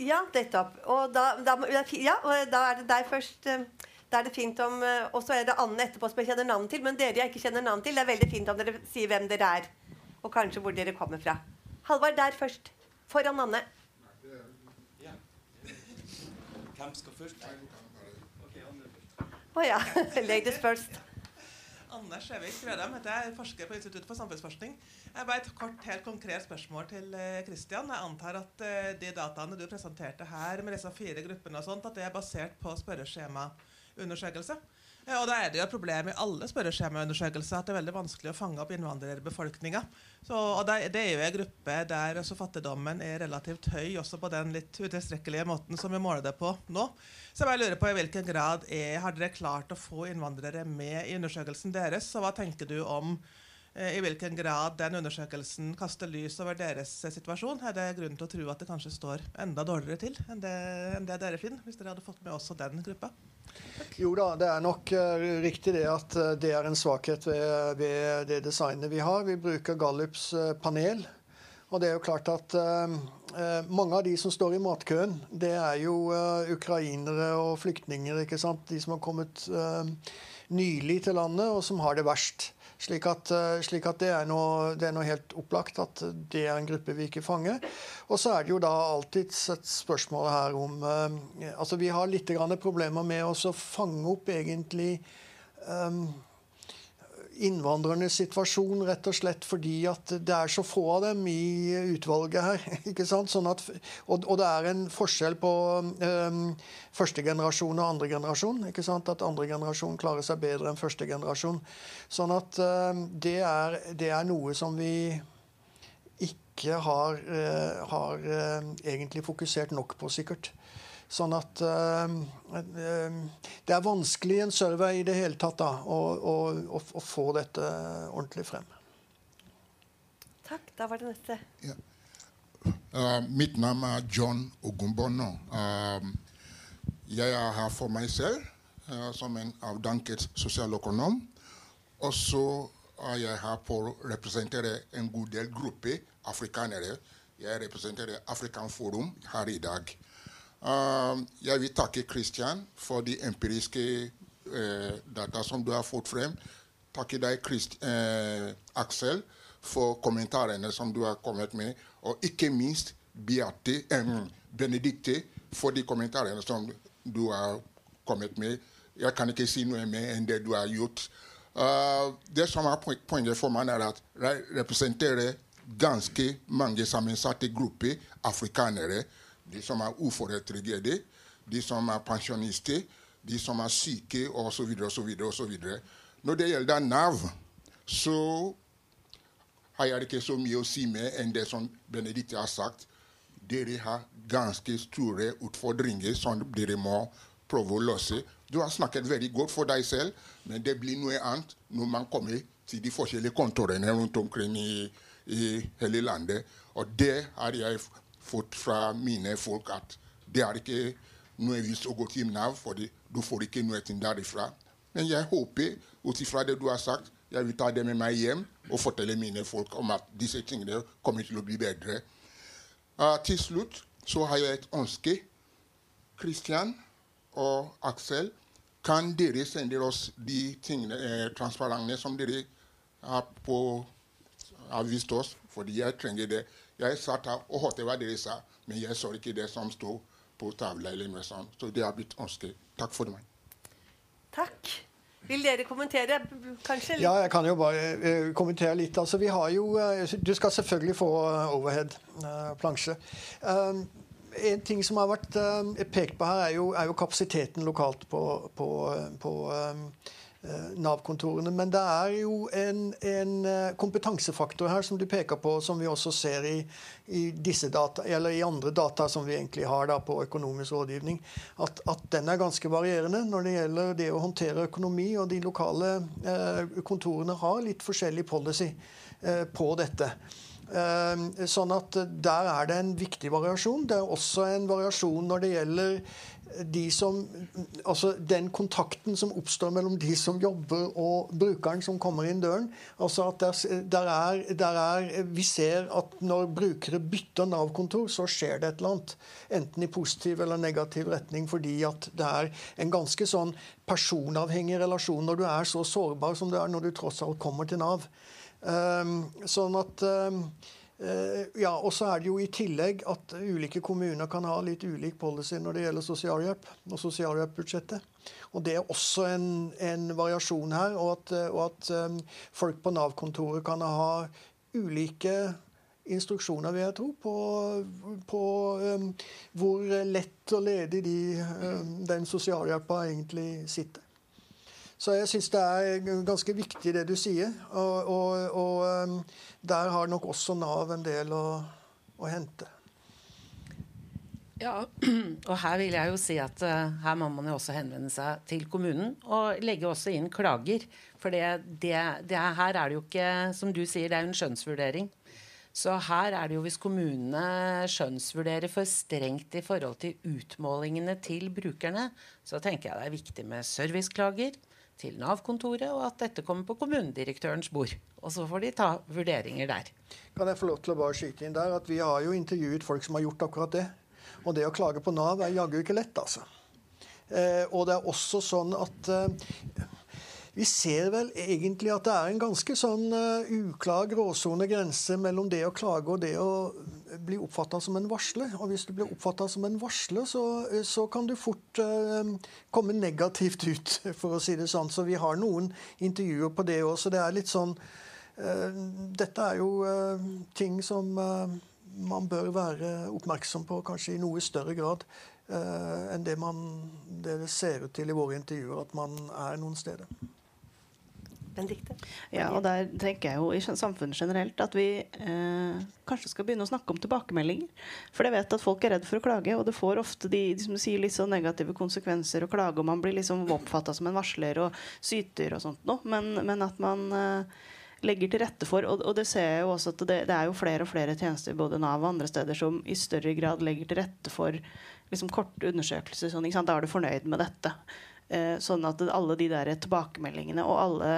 Ja, nettopp. Og da, da, ja, og da er det deg først. Uh, da er det fint om, uh, Og så er det Anne etterpå som jeg kjenner navn til. Men dere jeg ikke kjenner navn til, det er veldig fint om dere sier hvem dere er. Og kanskje hvor dere kommer fra. Halvard der først. Foran Anne. Hvem skal først? Å oh, ja. (laughs) Ladies first. Anders Skjevik Rødam heter jeg, forsker på Institutt for samfunnsforskning. Jeg bare Et kort, helt konkret spørsmål til Kristian. Jeg antar at de dataene du presenterte her med disse fire gruppene, og sånt, at det er basert på spørreskjemaundersøkelse. Og da er det jo et problem i alle spørreskjemaundersøkelser at det er veldig vanskelig å fange opp innvandrerbefolkninga. Og det, det, er jo en gruppe der altså fattigdommen er relativt høy, også på den litt utilstrekkelige måten som vi måler det på nå. Så jeg bare lurer på i hvilken grad er, har dere klart å få innvandrere med i undersøkelsen deres? Og hva tenker du om eh, i hvilken grad den undersøkelsen kaster lys over deres situasjon? Er det grunn til å tro at det kanskje står enda dårligere til enn det, enn det dere finner, hvis dere hadde fått med også den gruppa? Jo da, det er nok uh, riktig det at uh, det er en svakhet ved, ved, det designet vi har. Vi bruker Gallups uh, panel. Og det er jo klart at mange av de som står i matkøen, det er jo ukrainere og flyktninger. ikke sant? De som har kommet nylig til landet, og som har det verst. Slik at, eh, slik at det, er noe, det, er noe, helt opplagt at det er en gruppe vi ikke fanger. Og så er det jo da alltid et spørsmål her om eh, Altså vi har litt problemer med å fange opp egentlig um, innvandrernes situasjon, rett og slett fordi at det er så få av dem i utvalget her. (laughs) ikke sant? Sånn at, og, og, det er en forskjell på um, første generasjon og andre generasjon. ikke sant? At andre generasjon klarer seg bedre enn første generasjon. Sånn at um, det, er, det, er, noe som vi ikke har, uh, har uh, egentlig fokusert nok på, sikkert. Sånn at uh, Det er vanskelig i en survey i det hele tatt da, å, å, å, å, få dette ordentlig frem. Takk. Da var det neste. Ja. Uh, mitt navn er John Ogumbono. Uh, jeg er her for meg selv uh, som en avdanket sosialøkonom. Og så er jeg her for å representere en god del grupper afrikanere. Jeg representerer Afrikan Forum her i dag. Uh, jeg vil takke Christian for de empiriske uh, data som du har fått frem. Takke deg, Christ, uh, Aksel, for kommentarene som du har kommet med. Og ikke minst Beate, um, Benedicte for de kommentarene som du har kommet med. Jeg kan ikke si noe mer enn det du har gjort. Uh, det som er poenget for meg, er at jeg representerer ganske mange sammensatte grupper afrikanere de som er uføretrygdede, de som er pensjonister, de som er syke osv. osv. Når det gjelder Nav, så har jeg ikke så mye å si med enn det som Benedicte har sagt. Dere har ganske store utfordringer som dere må prøve å løse. Du har snakket veldig godt for deg selv, men det blir noe annet når man kommer til de forskjellige kontorene rundt omkring i, i hele landet. Og det har jeg fått fra mine folk at det er ikke noe vits å gå til Nav, for du får ikke noe derifra. Men jeg håper, ut ifra det du har sagt, jeg vil ta det med meg hjem og fortelle mine folk om at disse tingene kommer til å bli bedre. Uh, til slutt så har jeg et ønske. Kristian og Aksel, kan dere sende oss de tingene, eh, transparentene som dere har, på, har vist oss? Fordi jeg trenger det. Jeg satt her og hørte hva dere sa, men jeg så ikke det som sto på tavla. eller noe sånt. Så det har blitt ønsket. Takk for meg. Takk. Vil dere kommentere? kanskje? Litt? Ja, jeg kan jo bare uh, kommentere litt. Altså, vi har jo, uh, Du skal selvfølgelig få uh, overhead-plansje. en ting som har vært pekt på her, er jo, er jo kapasiteten lokalt på, på, på Eh, Nav-kontorene. Men det er jo en, en, eh, kompetansefaktor her som du peker på, som vi også ser i, i, data, eller i andre data som vi egentlig har da på økonomisk rådgivning. At, at, den er ganske varierende når det gjelder det å håndtere økonomi. Og de lokale eh, kontorene har litt forskjellig policy eh, på dette. Eh, sånn at der er det en viktig variasjon. Det er også en variasjon når det gjelder de som, altså den kontakten som oppstår mellom de som jobber og brukeren som kommer inn døren. altså at der, der er, der er, Vi ser at når brukere bytter Nav-kontor, så skjer det et eller annet. Enten i positiv eller negativ retning, fordi at det er en ganske sånn personavhengig relasjon når du er så sårbar som du er når du tross alt kommer til Nav. Um, sånn at um, ja, og så er det jo i tillegg at ulike kommuner kan ha litt ulik policy når det gjelder sosialhjelp og sosialhjelpbudsjettet. Og Det er også en, en variasjon her. Og at, og at um, folk på Nav-kontoret kan ha ulike instruksjoner, vil jeg tro, på, på um, hvor lett og ledig de, um, den sosialhjelpa egentlig sitter. Så jeg syns det er ganske viktig det du sier. Og, og, og um, der har nok også Nav en del å, å, hente. Ja, (clears throat) og her vil jeg jo si at uh, her må man jo også henvende seg til kommunen og legge også inn klager. For det, det, det her er det jo ikke, som du sier, det er jo en skjønnsvurdering. Så her er det jo hvis kommunene skjønnsvurderer for strengt i forhold til utmålingene til brukerne, så tenker jeg det er viktig med serviceklager til Nav-kontoret, og at dette kommer på kommunedirektørens bord. Og så får de ta vurderinger der. Kan jeg få lov til å bare skyte inn der at Vi har jo intervjuet folk som har gjort akkurat det. Og det å klage på Nav er jaggu ikke lett, altså. Eh, og det er også sånn at eh, vi ser vel egentlig at det er en ganske sånn uh, uklar gråsone grense mellom det å klage og det å bli oppfatta som en varsler. Og hvis du blir oppfatta som en varsler, så, så kan du fort uh, komme negativt (laughs) ut, for å si det sånn. Så vi har noen intervjuer på det òg. Så det er litt sånn uh, Dette er jo ting som man bør være oppmerksom på kanskje i noe større grad enn det, man, det ser ut til i våre intervjuer at man er noen steder. Benedikte? Ja, og der tenker jeg jo i samfunnet generelt at vi eh, kanskje skal begynne å snakke om tilbakemeldinger. For jeg vet at folk er redd for å klage, og det får ofte de, de sier litt sånn negative konsekvenser å klage, og man blir liksom oppfatta som en varsler og syter og sånt noe. Men, men, at man eh, legger til rette for, og, og, det ser jeg jo også at det, det, er jo flere og flere tjenester både Nav og andre steder som i større grad legger til rette for liksom korte undersøkelser. Sånn, da er du fornøyd med dette. Eh, sånn at alle de der tilbakemeldingene og alle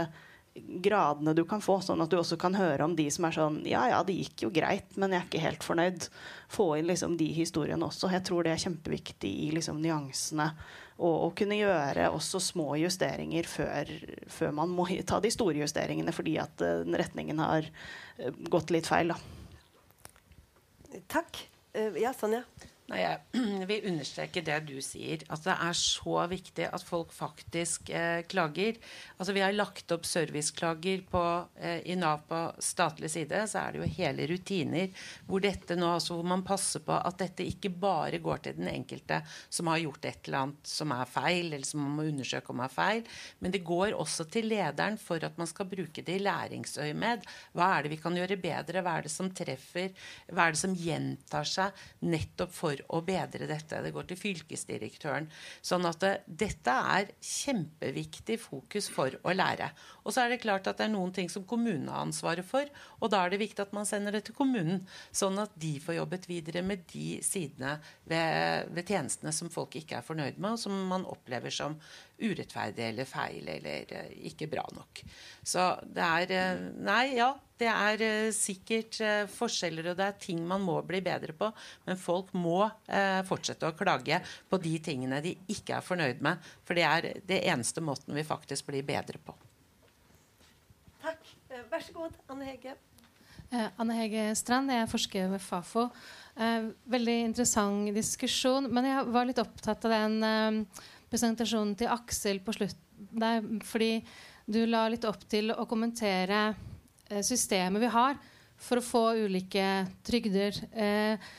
gradene du kan få, sånn at du også kan høre om de som er sånn Ja, ja, det gikk jo greit, men jeg er ikke helt fornøyd. Få inn liksom de historiene også. Jeg tror det er kjempeviktig i liksom nyansene. Og å kunne gjøre også små justeringer før, før, man må ta de store justeringene fordi at den retningen har uh, gått litt feil. Da. Takk. Uh, ja, Sonja? Nei, Jeg (clears throat) vil understreke det du sier. At det er så viktig at folk faktisk eh, klager. Altså Vi har lagt opp serviceklager på, eh, i Nav på statlig side. Så er det jo hele rutiner hvor dette nå, altså hvor man passer på at dette ikke bare går til den enkelte som har gjort et eller annet som er feil, eller som man må undersøke om er feil. Men det går også til lederen for at man skal bruke det i læringsøyemed. Hva er det vi kan gjøre bedre? Hva er det som treffer? Hva er det som gjentar seg nettopp for for å bedre dette. Det går til fylkesdirektøren. Sånn at det, dette er kjempeviktig fokus for å lære. Og så er det klart at det er noen ting som kommunen har ansvaret for, og da er det viktig at man sender det til kommunen, sånn at de får jobbet videre med de sidene ved, ved tjenestene som folk ikke er fornøyd med, og som man opplever som urettferdig eller feil eller uh, ikke bra nok. Så det er uh, Nei, ja. Det er uh, sikkert forskjeller, og det er ting man må bli bedre på. Men folk må fortsette å klage på de tingene de ikke er fornøyd med. For det er det eneste måten vi faktisk blir bedre på. Takk. Vær så god, Anne Hege. Anne Hege Strand, jeg forsker ved Fafo. veldig interessant diskusjon. Men jeg var litt opptatt av den presentasjonen til Aksel på slutt der, fordi du la litt opp til å kommentere eh, systemet vi har for å få ulike trygder. Eh,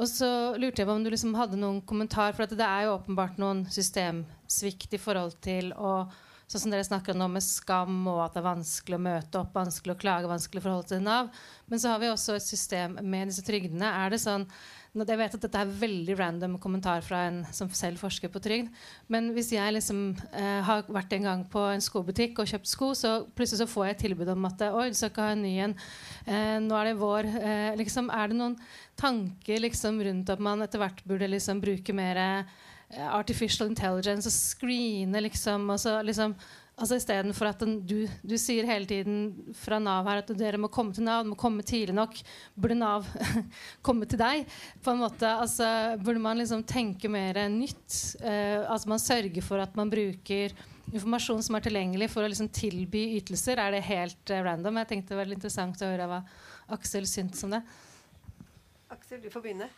og så lurte jeg på om du liksom hadde noen kommentar, for det er jo åpenbart noen systemsvikt i forhold til å Sånn som dere snakker om med skam og at det er vanskelig å møte opp, vanskelig å klage, vanskelig å forholde til Nav. Men så har vi også et system med disse trygdene. Er det sånn jeg vet at dette er veldig random kommentar fra en som selv forsker på trygd. Men hvis jeg liksom eh, har vært en gang på en skobutikk og kjøpt sko, så plutselig så får jeg et tilbud om at oi, du skal ikke ha en ny en. Eh, nå er det vår. Eh, liksom, er det noen tanker liksom, rundt at man etter hvert burde liksom, bruke mer eh, artificial intelligence og screene liksom, og så, liksom Altså Istedenfor at den, du, du, sier hele tiden fra Nav her at dere må komme til Nav, må komme tidlig nok. Burde Nav (laughs) komme til deg? på en måte, altså Burde man liksom tenke mer nytt? Eh, altså Man sørger for at man bruker informasjon som er tilgjengelig for å liksom tilby ytelser. Er det helt eh, random? Jeg tenkte det var litt interessant å høre hva Aksel syntes om det. Aksel, du får begynne.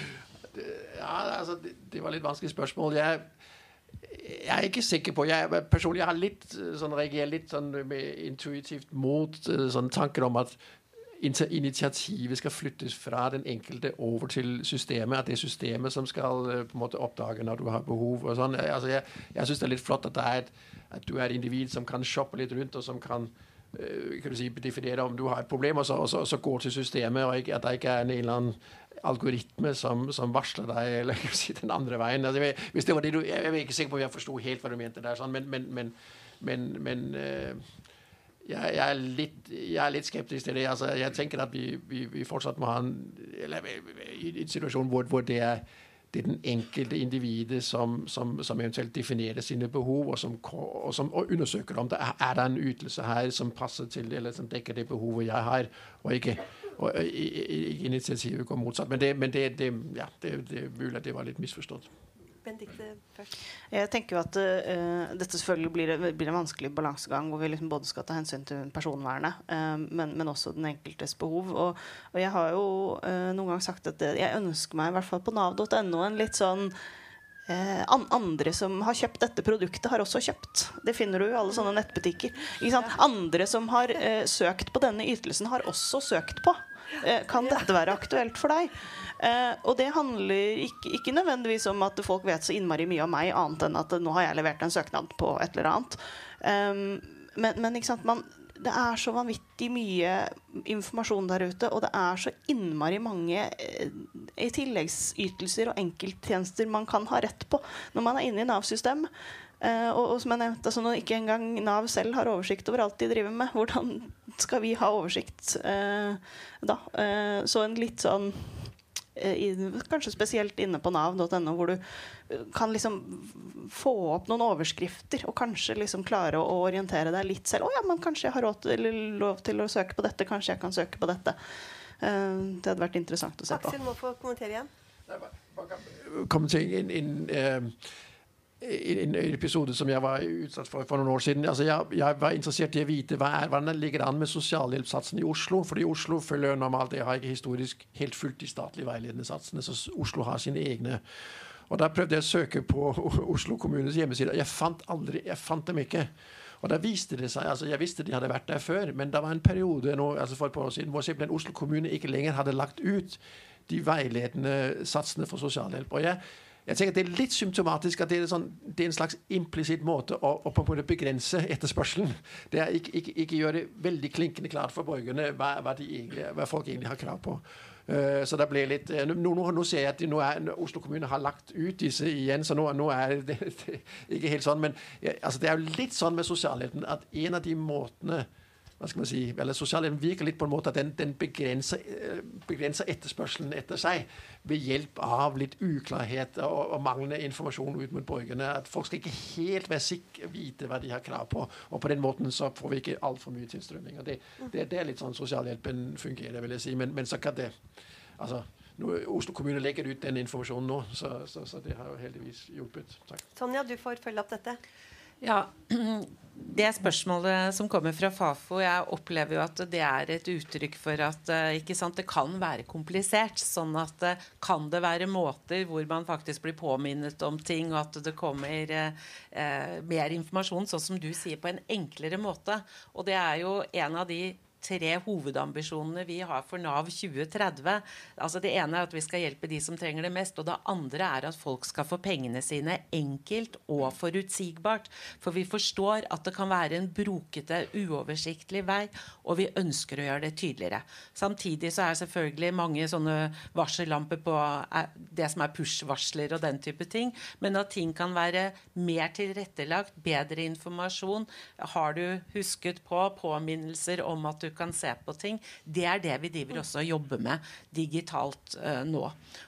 (laughs) ja, altså, det, det, var litt vanskelig spørsmål. Jeg, jeg er ikke sikker på jeg, Personlig jeg har litt sånn, reagerer litt sånn, intuitivt mot sånn, tanker om at initiativet skal flyttes fra den enkelte over til systemet. At det er systemet som skal eh, på en måte oppdage når du har behov. og sånn. Altså, jeg jeg syns det er litt flott at, er et, at, du er et individ som kan shoppe litt rundt, og som kan, uh, kan si, definere om du har et problem, og så, og så, og så går til systemet. og ikke, At det ikke er en eller annen algoritme som, som, varsler deg eller si, den andre veien. Altså, hvis det var det du, Jeg er ikke sikker på om jeg forsto helt hva du mente der, sånn, men, men, men, men uh, jeg, jeg, er litt, jeg, er litt, skeptisk til det. Altså, jeg tenker at vi, vi, vi, fortsatt må ha en, eller, en situasjon hvor, hvor det, er, det, er, den enkelte individet som, som, som eventuelt definerer sine behov, og som, og som og undersøker om det er, er det en ytelse her som passer til eller som dekker det behovet jeg har, og ikke, og, ikke initiativet går motsatt. Men det, men det, det, ja, det, det er mulig at det var litt misforstått. Jeg tenker jo at uh, dette selvfølgelig blir, blir, en vanskelig balansegang hvor vi liksom både skal ta hensyn til personvernet, uh, men, men, også den enkeltes behov. Og, og jeg har jo uh, noen gang sagt at det, jeg ønsker meg i hvert fall på nav.no en litt sånn andre som har kjøpt dette produktet, har også kjøpt. Det finner du i alle sånne nettbutikker. Andre som har søkt på denne ytelsen, har også søkt på. Kan dette være aktuelt for deg? Eh, og det handler ikke, ikke, nødvendigvis om at folk vet så innmari mye om meg, annet enn at nå har jeg levert en søknad på et eller annet. Um, men, men man, det er så vanvittig mye informasjon der ute, og det er så innmari mange eh, tilleggsytelser og enkelttjenester man kan ha rett på når man er inne i Nav-systemet. Uh, og, og, som jeg nevnte, altså Når ikke engang Nav selv har oversikt over alt de driver med, hvordan skal vi ha oversikt uh, da? Uh, så en litt sånn i, kanskje spesielt inne på nav.no, hvor du eh, kan liksom få opp noen overskrifter og kanskje liksom klare å, orientere deg litt selv. 'Å ja, men kanskje jeg har råd til, eller lov til å søke på dette. Kanskje jeg kan søke på dette.' Uh, det hadde vært interessant å se på. Aksel må få kommentere igjen. Kommentere inn, inn uh, en episode som jeg var utsatt for for noen år siden. Altså jeg, jeg, var interessert i å vite hva er, hvordan ligger det an med sosialhjelpssatsen i Oslo. Fordi Oslo følger normalt Jeg har ikke historisk helt fulgt de statlige veiledende satsene, så Oslo har sine egne. Og Da prøvde jeg å søke på (laughs) Oslo kommunes hjemmeside. Jeg fant aldri, jeg fant dem ikke. Og da viste det seg, altså Jeg visste de hadde vært der før, men det var en periode nå, altså for et par år siden hvor simpelthen Oslo kommune ikke lenger hadde lagt ut de veiledende satsene for sosialhjelp. Og jeg jeg tenker Det er litt symptomatisk at det er, sånn, det er en slags implisitt måte å, å, på en måte begrense etterspørselen. Det er ikke, ikke, ikke gjøre det veldig klinkende klart for borgerne hva, hva, egentlig, hva folk egentlig har krav på. Uh, så det ble litt uh, nå, nå, ser jeg at nå er, Oslo kommune har lagt ut disse igjen, så nå, nå er det, (laughs) det, ikke helt sånn. Men ja, altså, det er jo litt sånn med sosialheten at en av de måtene hva skal man si, eller Sosialhjelpen virker litt på en måte at den, den begrenser, eh, begrenser, etterspørselen etter seg ved hjelp av litt uklarhet og, og, manglende informasjon ut mot borgerne. At folk skal ikke helt være sikre, vite hva de har krav på. Og på den måten så får vi ikke altfor mye tilstrømming. og det, det, det, er litt sånn sosialhjelpen fungerer, vil jeg si. Men, men så kan det altså, nå, Oslo kommune legger ut den informasjonen nå, så, så, så det har jo heldigvis hjulpet. Takk. Tonja, du får følge opp dette. Ja, Det spørsmålet som kommer fra Fafo, jeg opplever jo at det er et uttrykk for at eh, sant, det kan være komplisert. Sånn at eh, kan det være måter hvor man faktisk blir påminnet om ting, og at det kommer eh, mer informasjon, sånn som du sier, på en enklere måte. Og det er jo en av de tre hovedambisjonene vi har for Nav 2030. Altså Det ene er at vi skal hjelpe de som trenger det mest. Og det andre er at folk skal få pengene sine enkelt og forutsigbart. For vi forstår at det kan være en brokete, uoversiktlig vei, og vi ønsker å gjøre det tydeligere. Samtidig så er selvfølgelig mange sånne varsellamper på eh, det som er push-varsler og den type ting. Men at ting kan være mer tilrettelagt, bedre informasjon. Har du husket på påminnelser om at du kan se på ting. Det er det vi driver også og jobber med digitalt uh, nå.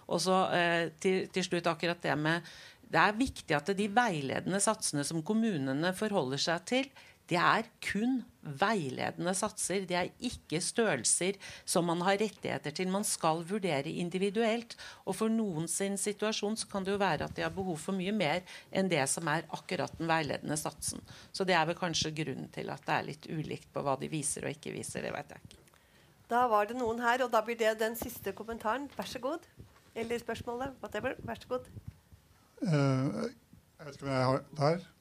Og så uh, til, til, slutt akkurat det med Det er viktig at de veiledende satsene som kommunene forholder seg til, det er kun veiledende satser. Det er ikke størrelser som man har rettigheter til. Man skal vurdere individuelt. Og for noen sin situasjon så kan det jo være at de har behov for mye mer enn det som er akkurat den veiledende satsen. Så det er vel kanskje grunnen til at det er litt ulikt på hva de viser og ikke viser. Det vet jeg ikke. Da var det noen her, og da blir det den siste kommentaren. Vær så god. Eller spørsmålet. Whatever. Vær så god. Uh, jeg vet ikke om jeg har der.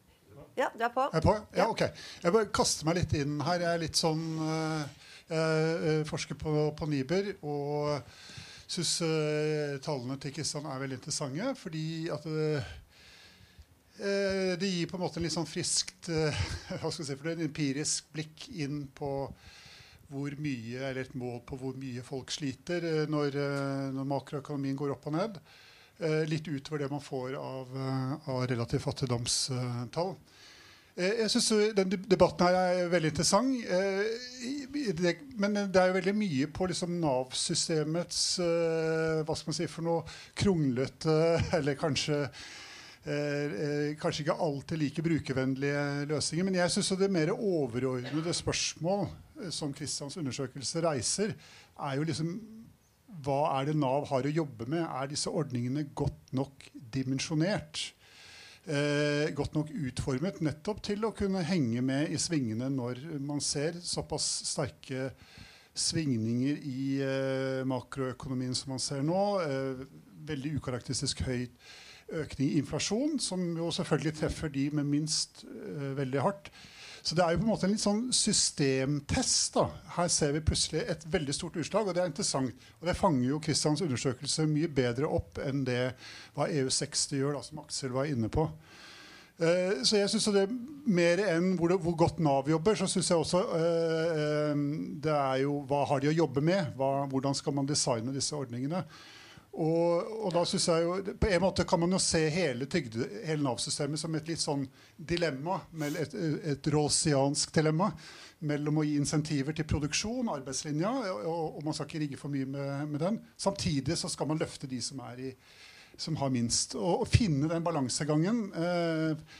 Ja, du er på. Er jeg på? Ja, ok. Jeg bare kaster meg litt inn her. Jeg er litt sånn uh, Jeg forsker på, på Niber og syns uh, tallene til Kristian er veldig interessante. Fordi at uh, det gir på en måte en litt sånn friskt (laughs) hva skal jeg si, for det, en empirisk blikk inn på hvor mye, eller et mål på hvor mye folk sliter når, når makroøkonomien går opp og ned. Litt utover det man får av, av relativt fattigdomstall. Jeg syns den debatten her er veldig interessant. Men det er jo veldig mye på liksom Nav-systemets hva skal man si for noe kronglete (laughs) Eller kanskje kanskje ikke alltid like brukervennlige løsninger. Men jeg syns det mer overordnede spørsmål som Kristians undersøkelse reiser, er jo liksom hva er det Nav har å jobbe med? Er disse ordningene godt nok dimensjonert? Eh, godt nok utformet nettopp til å kunne henge med i svingene når man ser såpass sterke svingninger i eh, makroøkonomien som man ser nå. Eh, veldig ukarakteristisk høy økning i inflasjon, som jo selvfølgelig treffer de med minst eh, veldig hardt. Så det er jo på en måte en litt sånn systemtest. da. Her ser vi plutselig et veldig stort utslag, og det er interessant. Og det fanger jo Kristians undersøkelse mye bedre opp enn det hva EU60 gjør, da, som Aksel var inne på. Uh, så jeg synes det Mer enn hvor, det, hvor, godt Nav jobber, så syns jeg også uh, uh, det er jo Hva har de å jobbe med? Hva, hvordan skal man designe disse ordningene? Og, og, da synes jeg jo, På en måte kan man jo se hele, hele Nav-systemet som et litt sånn dilemma, et, et råsiansk dilemma mellom å gi insentiver til produksjon, arbeidslinja, og, og man skal ikke rigge for mye med, med, den. Samtidig så skal man løfte de som, er i, som har minst. Og, og finne den balansegangen eh,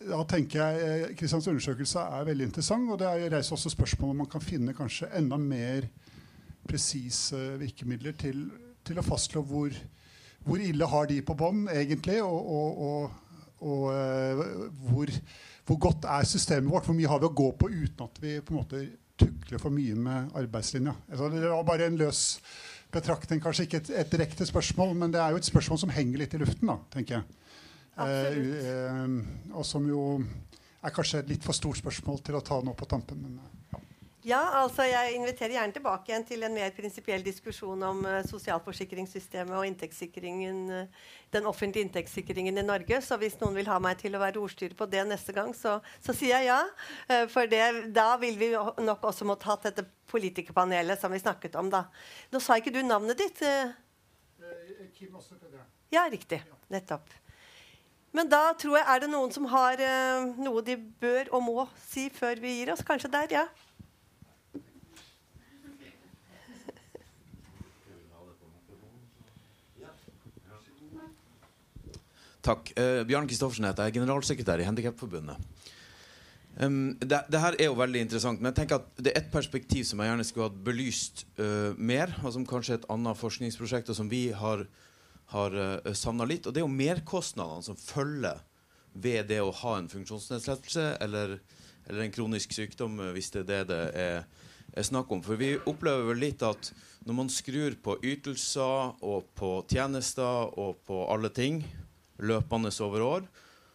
da tenker jeg Kristians undersøkelse er veldig interessant. Og det reiser også spørsmål om man kan finne kanskje enda mer presise virkemidler til til å fastslå hvor, hvor ille har de på bånn egentlig, og, og, og, og uh, hvor, hvor, godt er systemet vårt? Hvor mye har vi å gå på uten at vi på en måte tukler for mye med arbeidslinja? Altså, det var bare en løs betraktning, kanskje ikke et, et, direkte spørsmål, men det er jo et spørsmål som henger litt i luften, da, tenker jeg. Uh, uh, og som jo er kanskje et litt for stort spørsmål til å ta nå på tampen. men ja. Altså jeg inviterer gjerne tilbake igjen til en mer prinsipiell diskusjon om uh, sosialforsikringssystemet og inntektssikringen, uh, den offentlige inntektssikringen i Norge. Så hvis noen vil ha meg til å være ordstyrer på det neste gang, så, så sier jeg ja. Uh, for det, da vil vi nok også måtte hatt dette politikerpanelet som vi snakket om, da. Nå sa ikke du navnet ditt? Kim Åsne Ja, riktig. Nettopp. Men da tror jeg er det noen som har noe de bør og må si før vi gir oss. Kanskje der, ja. Takk. Uh, Bjørn Kristoffersen heter jeg. Generalsekretær i Handikapforbundet. Um, det, det, her er jo veldig interessant, men jeg tenker at det er et perspektiv som jeg gjerne skulle hatt belyst uh, mer, og som kanskje er et annet forskningsprosjekt, og som vi har, har uh, savna litt. Og det er jo merkostnadene som følger ved det å ha en funksjonsnedsettelse eller, eller en kronisk sykdom, hvis det er det det er, er snakk om. For vi opplever vel litt at når man skrur på ytelser og på tjenester og på alle ting, løpende over år,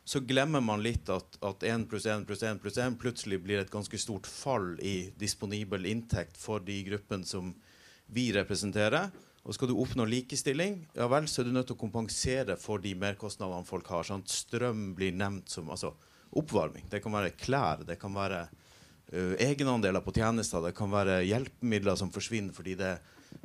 så glemmer man litt at, at 1 pluss 1 pluss 1 pluss 1 plutselig blir et ganske stort fall i disponibel inntekt for de gruppene som vi representerer. Og skal du oppnå likestilling, ja vel, så er du nødt til å kompensere for de merkostnadene folk har. Sant? Strøm blir nevnt som altså, oppvarming. Det kan være klær, det kan være uh, egenandeler på tjenester, det kan være hjelpemidler som forsvinner fordi det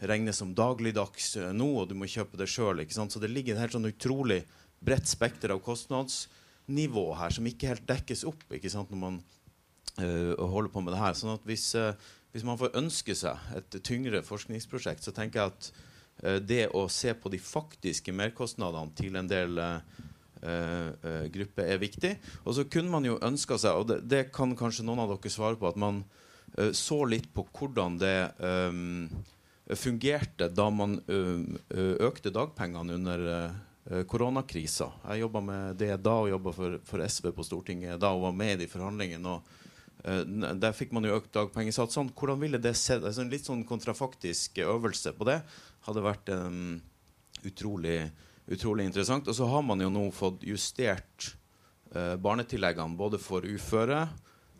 regnes som dagligdags uh, nå, og du må kjøpe det sjøl. Så det ligger en helt sånn utrolig bredt spekter av kostnadsnivå her som ikke helt dekkes opp ikke sant, når man uh, holder på med det her. Sånn at hvis, uh, hvis, man får ønske seg et tyngre forskningsprosjekt, så tenker jeg at uh, det å se på de faktiske merkostnadene til en del grupper er viktig. Og så kunne man jo ønska seg, og det, det, kan kanskje noen av dere svare på, at man så litt på hvordan det um, fungerte da man økte dagpengene under koronakrisa. Jeg jobba med det da og jobba for, for, SV på Stortinget da og var med i de forhandlingene. Eh, der fikk man jo økt dagpengesatsene. Hvordan ville det sett altså En litt sånn kontrafaktisk øvelse på det hadde vært um, utrolig, utrolig interessant. Og så har man jo nå fått justert uh, barnetilleggene både for uføre,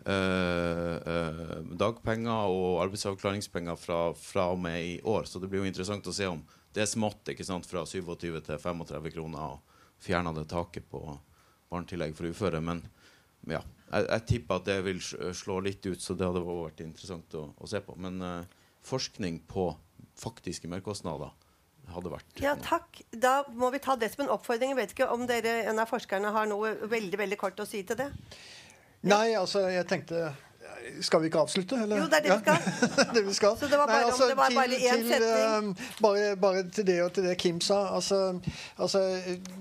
uh, uh, dagpenger og arbeidsavklaringspenger fra, fra, og med i år. Så det blir jo interessant å se om det er smått ikke sant, fra 27 til 35 kroner og fjerna det taket på barnetillegg for uføre. Men ja, jeg, jeg, tipper at det vil slå litt ut, så det hadde vært interessant å, å se på. Men uh, forskning på faktiske merkostnader hadde vært Ja, takk. Da må vi ta det som en oppfordring. Jeg vet ikke om dere, en av forskerne har noe veldig veldig kort å si til det? Nei, altså, jeg tenkte skal vi ikke avslutte? Eller? Jo, det er det vi skal. (laughs) det vi skal. Så det var bare, Nei, altså, det var bare én setning? Uh, bare, bare, til det og til det Kim sa. Altså, altså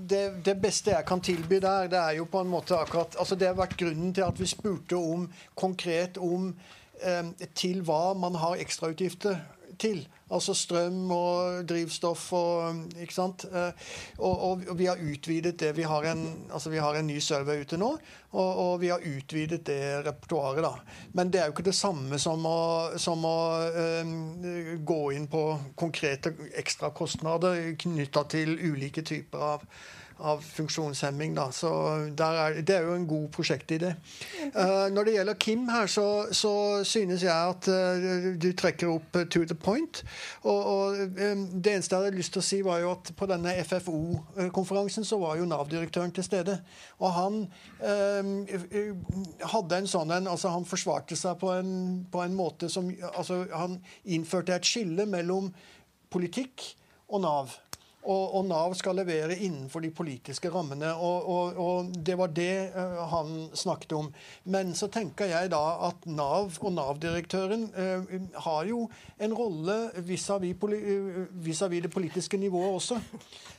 det, det, beste jeg kan tilby der, det er jo på en måte akkurat altså Det har vært grunnen til at vi spurte om konkret om um, til hva man har ekstrautgifter til. Altså strøm og drivstoff og Ikke sant. Eh, og, og, og vi har utvidet det. Vi har en, altså vi har en ny server ute nå, og, og, vi har utvidet det repertoaret. da. Men det er jo ikke det samme som å, som å um, gå inn på konkrete ekstrakostnader knytta til ulike typer av av funksjonshemming. Da. Så er, det er jo en god prosjektidé. Uh, når det gjelder Kim her, så, så synes jeg at uh, du trekker opp uh, to the point. Og, og um, det eneste jeg hadde lyst til å si, var jo at på denne FFO-konferansen så var jo Nav-direktøren til stede. Og han hadde en sånn en Altså, han forsvarte seg på en, på en måte som Altså, han innførte et skille mellom politikk og Nav. Og, og, Nav skal levere innenfor de politiske rammene. Og, og, og det var det uh, han snakket om. Men så tenker jeg da at Nav og Nav-direktøren eh, har jo en rolle vis-à-vis -vis, vis -vis det politiske nivået også.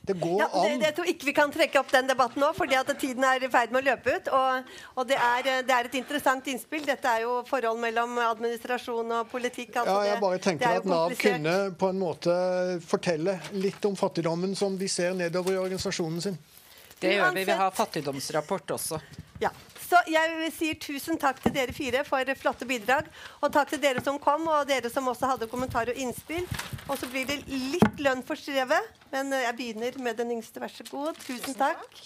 Det går ja, det, Jeg tror ikke vi kan trekke opp den debatten nå, fordi at tiden er i ferd med å løpe ut. Og, det er, det, er, et interessant innspill. Dette er jo forhold mellom administrasjon og politikk. Altså ja, jeg bare tenker at Nav kunne på en måte fortelle litt om fattigdommen som de ser nedover i organisasjonen sin. Det gjør vi. Vi har fattigdomsrapport også. Ja. Så jeg sier tusen takk til dere fire for flotte bidrag. Og takk til dere som kom, og dere som også hadde kommentarer og innspill. Og så blir det litt lønn for strevet, men jeg begynner med den yngste. Vær så god. Tusen takk.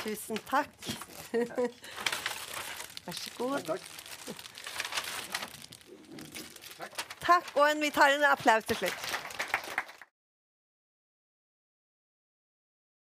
Tusen takk. Vær så god. Takk. Og en, vi tar en applaus til slutt.